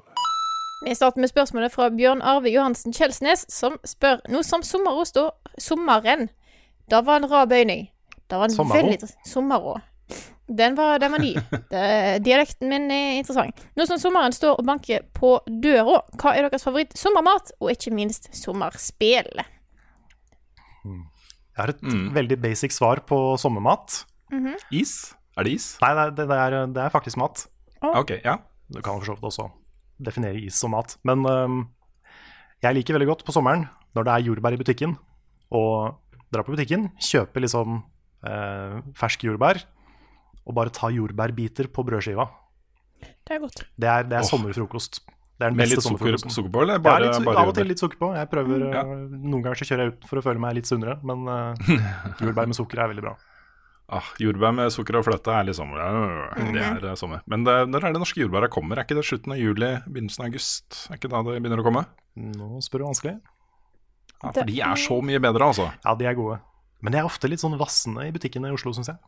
Vi starter med spørsmålet fra Bjørn Arve Johansen Kjelsnes, som spør Nå som sommerå står. sommeren Da var en rar bøyning. Da var en Sommero? veldig Sommerå. Den var, den var ny. Det, dialekten min er interessant. Nå som sommeren står og banker på døra, hva er deres favoritt sommermat, og ikke minst sommerspill? Jeg har et veldig basic svar på sommermat. Is? Er det is? Nei, det, det, er, det er faktisk mat. Ok, ja. Du kan for så vidt også definere is som mat. Men øhm, jeg liker veldig godt på sommeren når det er jordbær i butikken, og dra på butikken, kjøpe liksom eh, ferske jordbær, og bare ta jordbærbiter på brødskiva. Det er godt. Det er, det er oh. sommerfrokost. Det er den Med beste litt sukker, sommerfrokosten. sukker på, eller Ja, bare, litt, bare av og til litt sukker på. Jeg prøver, Ja. øh, Noen ganger så kjører jeg ut for å føle meg litt sunnere, men uh, jordbær med sukker er veldig bra. Ah, jordbær med sukker og fløte er litt sommer. Det er eh, sommer. Men det, når er det norske jordbæra kommer? Er ikke det slutten av juli, begynnelsen av august? Er ikke da det begynner å komme? Nå spør du vanskelig. Ja, For de er så mye bedre, altså. Ja, de er gode. Men de er ofte litt sånn vassende i butikkene i Oslo, syns jeg.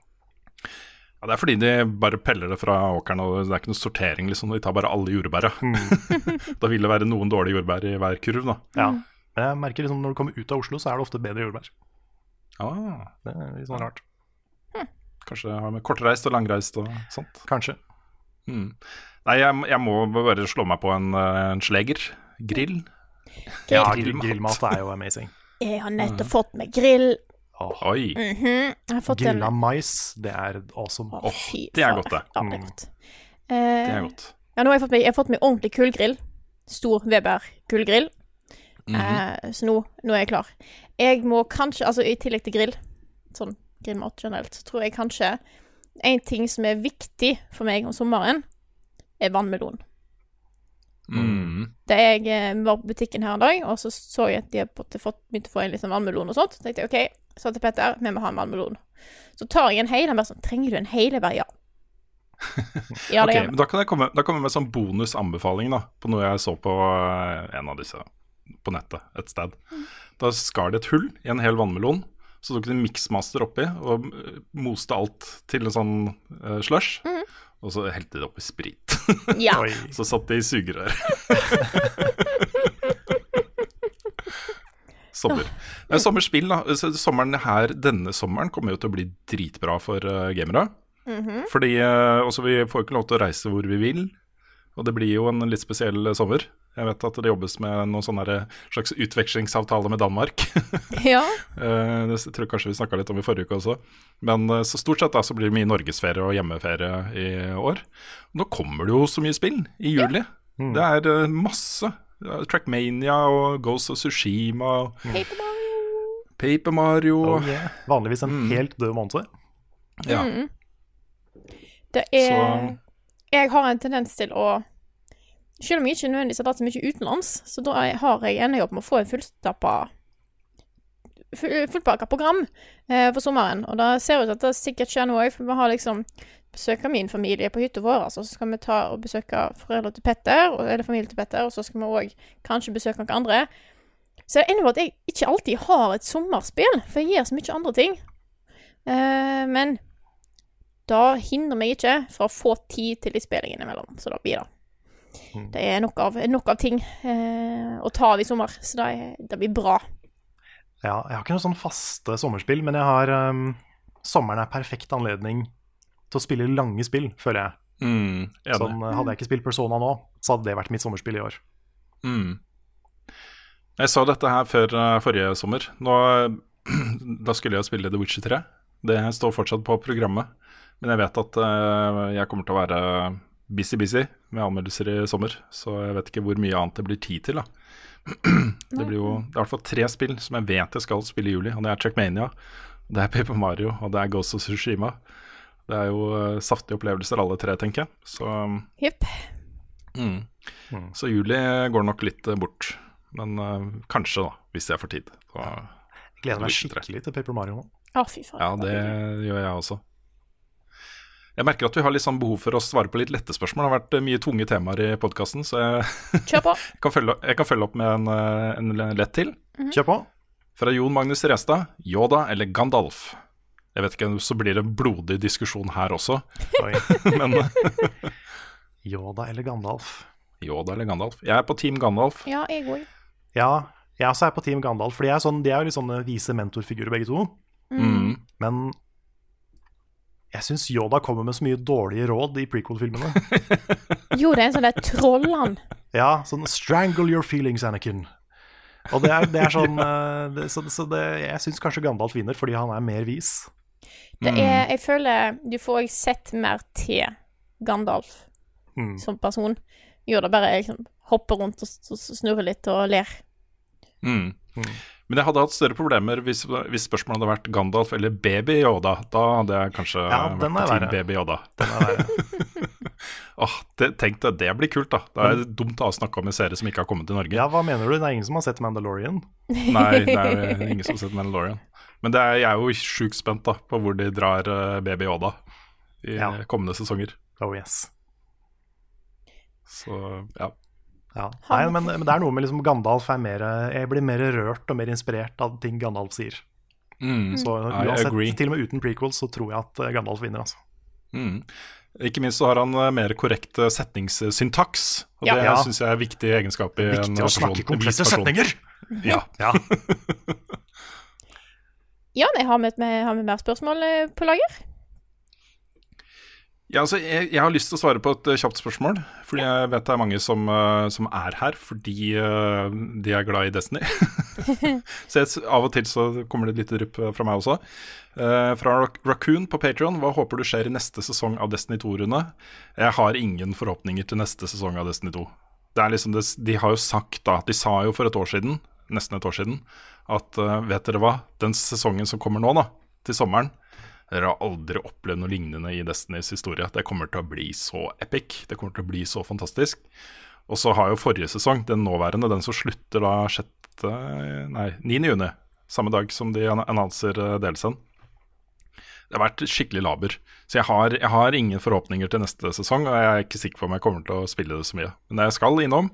Ja, det er fordi de bare peller det fra åkeren, og det er ikke noe sortering, liksom. De tar bare alle jordbæra. da vil det være noen dårlige jordbær i hver kurv, da. Ja. Men jeg merker liksom når du kommer ut av Oslo, så er det ofte bedre jordbær. Ah, Det er litt sånn rart. Kanskje har med kortreist og langreist og sånt. Kanskje. Mm. Nei, jeg, jeg må bare slå meg på en, eh, en sleger. Grill. Ja, Grillmat. grillmat er jo amazing. Jeg har nettopp fått meg grill. Oi. Mm -hmm. Grilla en mais, det er awesome. Oh, fy det er godt, det. Ja, det er godt. Det Eh, er godt. Ja, nå har jeg fått meg, jeg har fått meg ordentlig kullgrill. Stor Weber kullgrill. Mm -hmm. uh, så nå, nå er jeg klar. Jeg må kanskje, altså i tillegg til grill, sånn grillmat generelt, så tror jeg kanskje en ting som er viktig for meg om sommeren, er vannmelon. Mm. Da jeg eh, var på butikken her en dag, og så så jeg at de hadde fått- begynt å få en litt sånn vannmelon og sånt, så tenkte jeg OK, sa til Petter, vi må ha en vannmelon. Så tar jeg en hel, han bare sånn, trenger du en hel? Jeg bare ja. Ja, Ok, det gjør men da kan jeg komme, da kommer jeg med sånn bonusanbefaling da, på noe jeg så på eh, en av disse på nettet et sted. Da skar de et hull i en hel vannmelon, så tok de miksmaster oppi og eh, moste alt til en sånn uh, slush, og så helte de det oppi sprit. Ja. Så satt de i sugerør. Sommer. Det er sommerspill, da. Så Sommeren her, denne sommeren kommer jo til å bli dritbra for uh, gamere. Mhm. Fordi uh, også vi får ikke lov til å reise hvor vi vil. Og det blir jo en litt spesiell eh, sommer. Jeg vet at det jobbes med noen sånne slags utvekslingsavtale med Danmark. ja. Eh, det tror jeg kanskje vi snakka litt om i forrige uke også. Men eh, så stort sett da så blir det mye norgesferie og hjemmeferie i år. Nå kommer det jo så mye spill i juli. Mm. Det er eh, masse. Trackmania og Ghost of Sushima og Paper Mario. Paper Mario. Oh, yeah. Vanligvis en Mm. helt død måned. Ja. Mm. Det er Så- Jeg har en tendens til å Selv om jeg ikke nødvendigvis har dratt så mye utenlands, så da har jeg en jobb med å få en fullstappa full- Fullpakka program eh, for sommeren. Og det ser ut til at det sikkert skjer noe òg, for vi har liksom besøke min familie på hytta vår. Altså, så skal vi ta og besøke foreldre til Petter, eller familie til Petter, og så skal vi òg kanskje besøke noen andre. Så det ender på at jeg ikke alltid har et sommerspill, for jeg gjør så mye andre ting. Eh, men det hindrer meg ikke fra å få tid til de spillene innimellom, så da blir det. Det er nok av, nok av ting eh, å ta av i sommer, så det, er, det blir bra. Ja, jeg har ikke noen sånn faste sommerspill, men jeg har um, Sommeren er perfekt anledning til å spille lange spill, føler jeg. Mm. Sånn, uh, hadde jeg ikke spilt Persona nå, så hadde det vært mitt sommerspill i år. Mm. Jeg sa dette her før eh, forrige sommer. Nå, da skulle jeg spille The Witcher 3. Det står fortsatt på programmet. Men jeg vet at eh, jeg kommer til å være busy-busy med anmeldelser i sommer. Så jeg vet ikke hvor mye annet det blir tid til. da. Det blir jo det er i hvert fall tre spill som jeg vet jeg skal spille i juli. Og det er Trackmania, det er Paper Mario og det er Ghost of Tsushima. Det er jo uh, saftige opplevelser alle tre, tenker jeg. Så yep. Mm. Så juli går nok litt uh, bort. Men uh, kanskje, da, hvis jeg får tid. Så, Jeg gleder meg skikkelig til Paper Mario nå. Å, fy faen. Ja, det gjør jeg også. Jeg merker at vi har litt sånn behov for å svare på litt lette spørsmål. Det har vært eh, mye tunge temaer i podkasten, så jeg Kjør på. kan, følge, jeg kan følge opp med en, eh, en lett til. Kjør på. Fra Jon Magnus Restad. Yoda eller Gandalf? Jeg vet ikke, så blir det en blodig diskusjon her også. Men Yoda eller Gandalf? Yoda eller Gandalf? Jeg er på Team Gandalf. Ja, jeg òg. Ja, jeg også er på Team Gandalf, for de er, sånn, de er jo litt sånne vise mentorfigurer begge to. Mm. Men jeg syns Yoda kommer med så mye dårlige råd i prequel-filmene. Jo, det er en sånn der trollan. Ja, sånn 'strangle your feelings, Anakin'. Og det er, det er sånn eh, det, Så, så det, jeg syns kanskje Gandalf vinner, fordi han er mer vis. Det er, jeg føler du får sett mer til Gandalf Mm. som person. Yoda bare liksom hopper rundt og, s- snurrer litt og ler. Mm. Men jeg hadde hatt større problemer hvis, hvis spørsmålet hadde vært Gandalf eller Baby Yoda. Da hadde jeg kanskje Ja, vært den på er Team. Baby Yoda. Den er verre. Åh, det, tenk deg, det blir kult, da. Det er dumt å snakke om en serie som ikke har kommet til Norge. Ja, hva mener du? Det er ingen som har sett Mandalorian? Nei, det er ingen som har sett Mandalorian. Men er, jeg er jo sjukt spent da på hvor de drar eh, Baby Yoda i Ja. kommende sesonger. Oh yes. Så ja. Ja. Nei, men, men det er noe med liksom Gandalf er mer Jeg blir mer rørt og mer inspirert av ting Gandalf sier. Mm, Så uansett, til og med uten prequels, så tror jeg at eh, Gandalf vinner, altså. Mm. Ikke minst så har han eh, mer korrekt eh, setningssyntaks. Og Ja. det Ja. syns jeg er viktig egenskap i en Viktig å snakke komplette setninger! Ja. Ja. Jan, jeg har med, med, har med mer spørsmål på lager? Ja, altså, jeg, jeg har lyst til å svare på et eh, kjapt spørsmål. Fordi jeg vet det er mange som, eh, som er her fordi uh, de er glad i Destiny. så jeg, av og til så kommer det litt drypp fra meg også. Uh, fra Raccoon på Patreon hva håper du skjer i neste sesong av Destiny 2-runde? Jeg har ingen forhåpninger til neste sesong av Destiny 2. Det er liksom det, de har jo sagt da, de sa jo for et år siden, nesten et år siden, at uh, vet dere hva, den sesongen som kommer nå da, til sommeren, dere har aldri opplevd noe lignende i Destinys historie. Det kommer til å bli så epic. Det kommer til å bli så fantastisk. Og så har jo forrige sesong, den nåværende, den som slutter da 6. Nei, 9. juni. Samme dag som de annonser Delsen. Det har vært skikkelig laber. Så jeg har, jeg har ingen forhåpninger til neste sesong, og jeg er ikke sikker på om jeg kommer til å spille det så mye. Men jeg skal innom.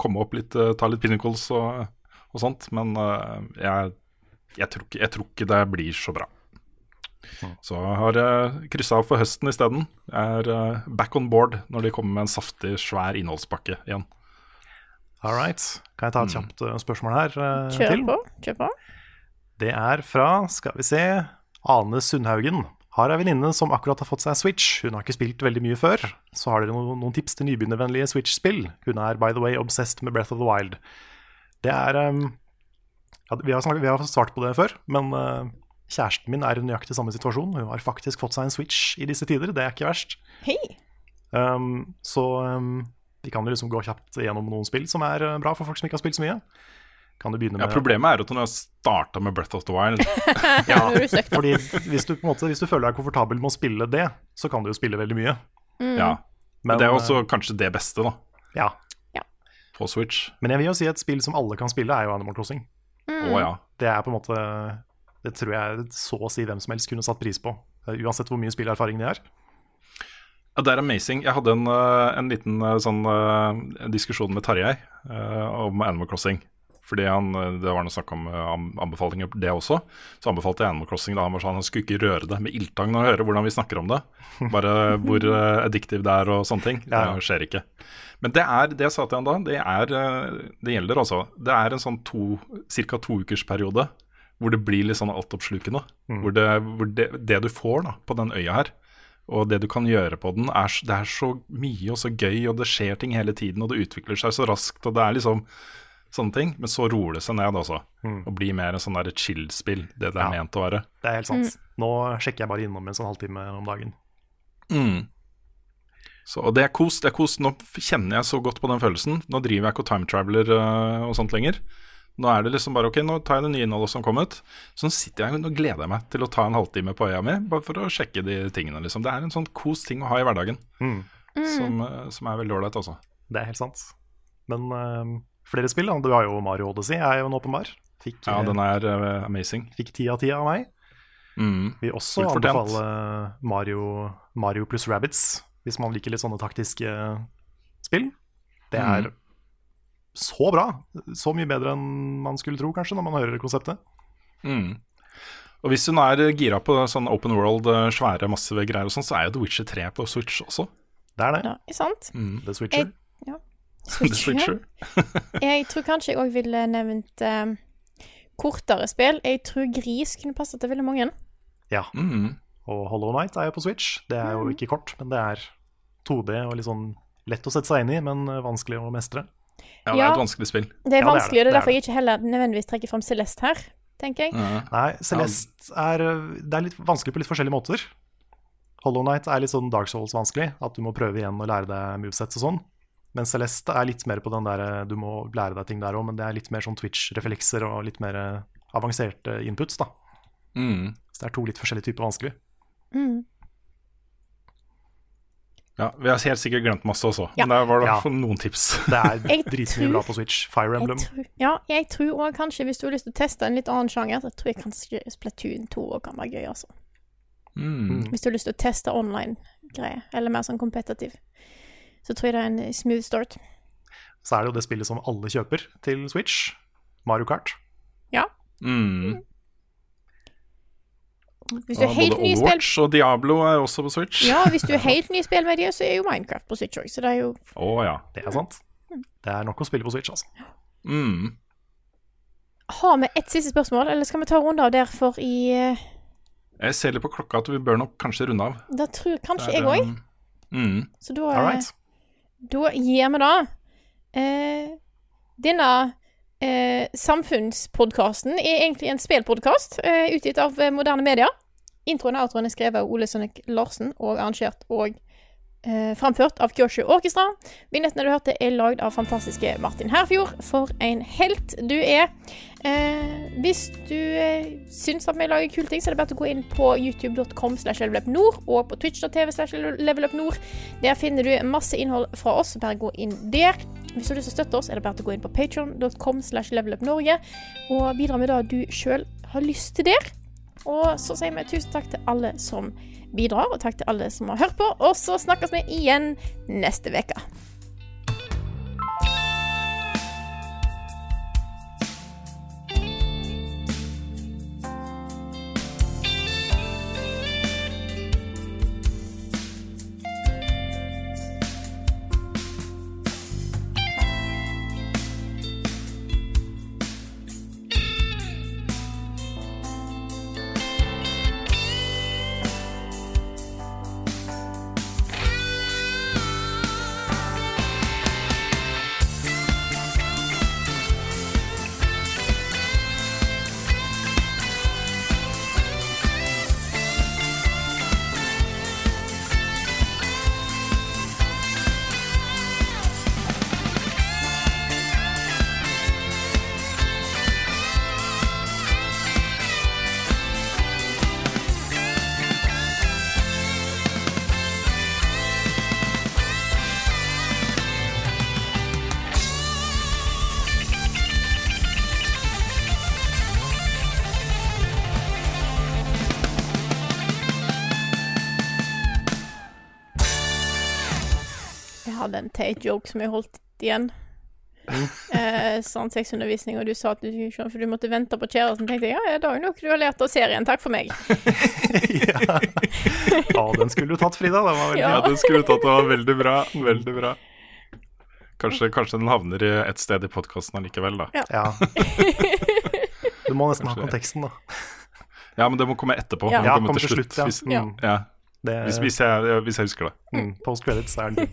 Komme opp litt, eh, ta litt pinnacles og, og sånt. Men eh, jeg, jeg, tror ikke, jeg tror ikke det blir så bra. Så har jeg kryssa av for høsten isteden. Er eh, back on board når de kommer med en saftig, svær innholdspakke igjen. All right. Kan jeg ta et kjapt eh, spørsmål her eh, Kjør til? på. Kjør på. Det er fra, skal vi se, Ane Sundhaugen. Har ei venninne som akkurat har fått seg Switch. Hun har ikke spilt veldig mye før. Så har dere noen, noen tips til nybegynnervennlige Switch-spill? Hun er by the way obsessed med Breath of the Wild. Det er um, ja, vi, har snakket, vi har svart på det før, men eh, kjæresten min er i nøyaktig samme situasjon. Hun har faktisk fått seg en Switch i disse tider. Det er ikke verst. Hei. Um, så um, vi kan jo liksom gå kjapt gjennom noen spill som er uh, bra for folk som ikke har spilt så mye. Kan du begynne Ja, problemet er at hun har starta med Breath of the Wild. Ja, fordi hvis du, på en måte, hvis du føler deg komfortabel med å spille det, så kan du jo spille veldig mye. Mm. Ja. Men, Men det er også eh, kanskje det beste, da, Ja. på Switch. Men jeg vil jo si et spill som alle kan spille, er jo Animal Crossing. Mm. Oh, ja. Det er på en måte Det tror jeg så å si hvem som helst kunne satt pris på. eh, uansett hvor mye spillerfaring de har. Ja, det er amazing. Jeg hadde en, eh, en liten eh, sånn diskusjon med Tarjei om Animal Crossing. Fordi han, Det var noe snakk om anbefalinger på det også. Så anbefalte jeg Animal Crossing. da Han var sånn, han skulle ikke røre det med ildtang når han hører hvordan vi snakker om det. Bare hvor addictive det er og sånne ting. Det skjer ikke. Men det er det jeg sa til han da. Det, er, det gjelder altså. Det er en sånn to, ca. to ukers periode hvor det blir litt sånn altoppslukende. Mm. Hvor, det, hvor det, det du får da på den øya her, og det du kan gjøre på den, er, det er så mye og så gøy, og det skjer ting hele tiden, og det utvikler seg så raskt, og det er liksom sånne ting. Men så roer det seg ned, også, Mm. Og blir mer en sånn chill-spill, det det er Ja. ment å være. Det er helt sant. Nå sjekker jeg bare innom en sånn halvtime om dagen. Mm. Så og det er kos. det er kos. Nå kjenner jeg så godt på den følelsen. Nå driver jeg ikke og time traveler øh, og sånt lenger. Nå er det liksom bare ok, nå tar jeg det nye innholdet som kom ut. Så nå sitter jeg og gleder jeg meg til å ta en halvtime på øya mi, bare for å sjekke de tingene. liksom. Det er en sånn kos ting å ha i hverdagen, Mm. som, øh, som er veldig ålreit, altså. Det er helt sant. Men øh, flere spill, da. Du har jo Mario Odyssey, er jo en åpenbar. Fikk, Ja, eh, den er øh, amazing. fikk ti av ti av meg. Mm. Vi også anbefale Mario, Mario pluss Rabbids, hvis man liker litt sånne taktiske spill. Det er Mm. Så bra. Så mye bedre enn man skulle tro, kanskje, når man hører konseptet. Mm. Og hvis hun er gira på sånn open world, øh, svære, massive greier og sånn, så er jo The Witcher 3 på Switch også. Det er det. Ja, ikke sant? Mm. The Switcher. Ja. The Switcher. Jeg tror kanskje jeg òg ville nevnt um, kortere spill. Jeg tror Gris kunne passe til veldig mange. Ja. Mm. Og Hollow Night er jo på Switch. Det er jo ikke kort, men det er 2D og litt sånn lett å sette seg inn i, men eh, vanskelig å mestre. Ja, det er et vanskelig spill. Det er Ja, vanskelig, det. og det er Det er derfor jeg ikke heller nødvendigvis trekker fram Celeste her, tenker jeg. Mm. Nei, Celeste er, det er litt vanskelig på litt forskjellige måter. Hollow Night er litt sånn Dark Souls-vanskelig, at du må prøve igjen å lære deg movesets og sånn. Men Celeste er litt mer på den der du må lære deg ting der òg, men det er litt mer sånn Twitch-reflekser og litt mer eh, avanserte inputs, da. Mm. Så det er to litt forskjellige typer vanskelig. Mm. Ja, vi har helt sikkert glemt masse også, Ja. men der var det Ja. noen tips. Det er Jeg dritmye bra på Switch. Fire Jeg Emblem. tror, ja, jeg tror òg kanskje, hvis du har lyst til å teste en litt annen sjanger, så tror jeg kanskje Splatoon 2 også kan være gøy, altså. Mm. Hvis du har lyst til å teste online-greier, eller mer sånn kompetitiv, så tror jeg det er en smooth start. Så er det jo det spillet som alle kjøper til Switch. Mario Kart. Ja. Mm. Hvis du er helt ny spill Overwatch og Diablo er også på Switch. Ja, hvis du er helt ny i spillmediet, så er jo Minecraft på Switch òg, så det er jo Å ja. Det er sant. Det er nok å spille på Switch, altså. Mm. Har vi ett siste spørsmål, eller skal vi ta runde av der for i eh, Jeg ser litt på klokka at vi bør nok kanskje runde av. Da tror kanskje Det er, jeg òg, Mm. så da, eh, right. da gir vi da eh, Denne eh, samfunnspodkasten er egentlig en spillpodkast eh, utgitt av eh, moderne medier. Introen og outroen er skrevet av Ole Sønnek Larsen og arrangert og eh, framført av Kyosho Orkestra. Vignettene du hørte, er lagd av fantastiske Martin Herfjord. For en helt du er. Eh, hvis du eh, syns at vi lager kule ting, så er det bare å gå inn på youtube.com slash levelupnord og på twitch.tv slash levelupnord. Der finner du masse innhold fra oss. Bare gå inn der. Hvis du har lyst til å støtte oss, er det bare å gå inn på patreon.com slash levelupnorge og bidra med det du sjøl har lyst til der. Og så sier vi tusen takk til alle som bidrar, og takk til alle som har hørt på. Og så snakkes vi igjen neste uke. En teit joke som jeg holdt igjen. Eh, sånn sexundervisning, og du sa at du for du måtte vente på kjæresten. tenkte jeg ja, ja, da er jo nok du har lært av serien. Takk for meg. ja. ja, den skulle du tatt, Frida. Den var veldig Ja, Ja. den skulle du tatt. Det var veldig bra. Veldig bra. Kanskje, kanskje den havner et sted i podkasten allikevel, da. Ja. Du må nesten ha konteksten, da. Ja, men det må komme etterpå. Ja. Det komme til til slutt. slutt, ja. Hvis, Ja. ja. Det, Hvis, hvis, jeg, hvis jeg husker det. mm, Post credits er den.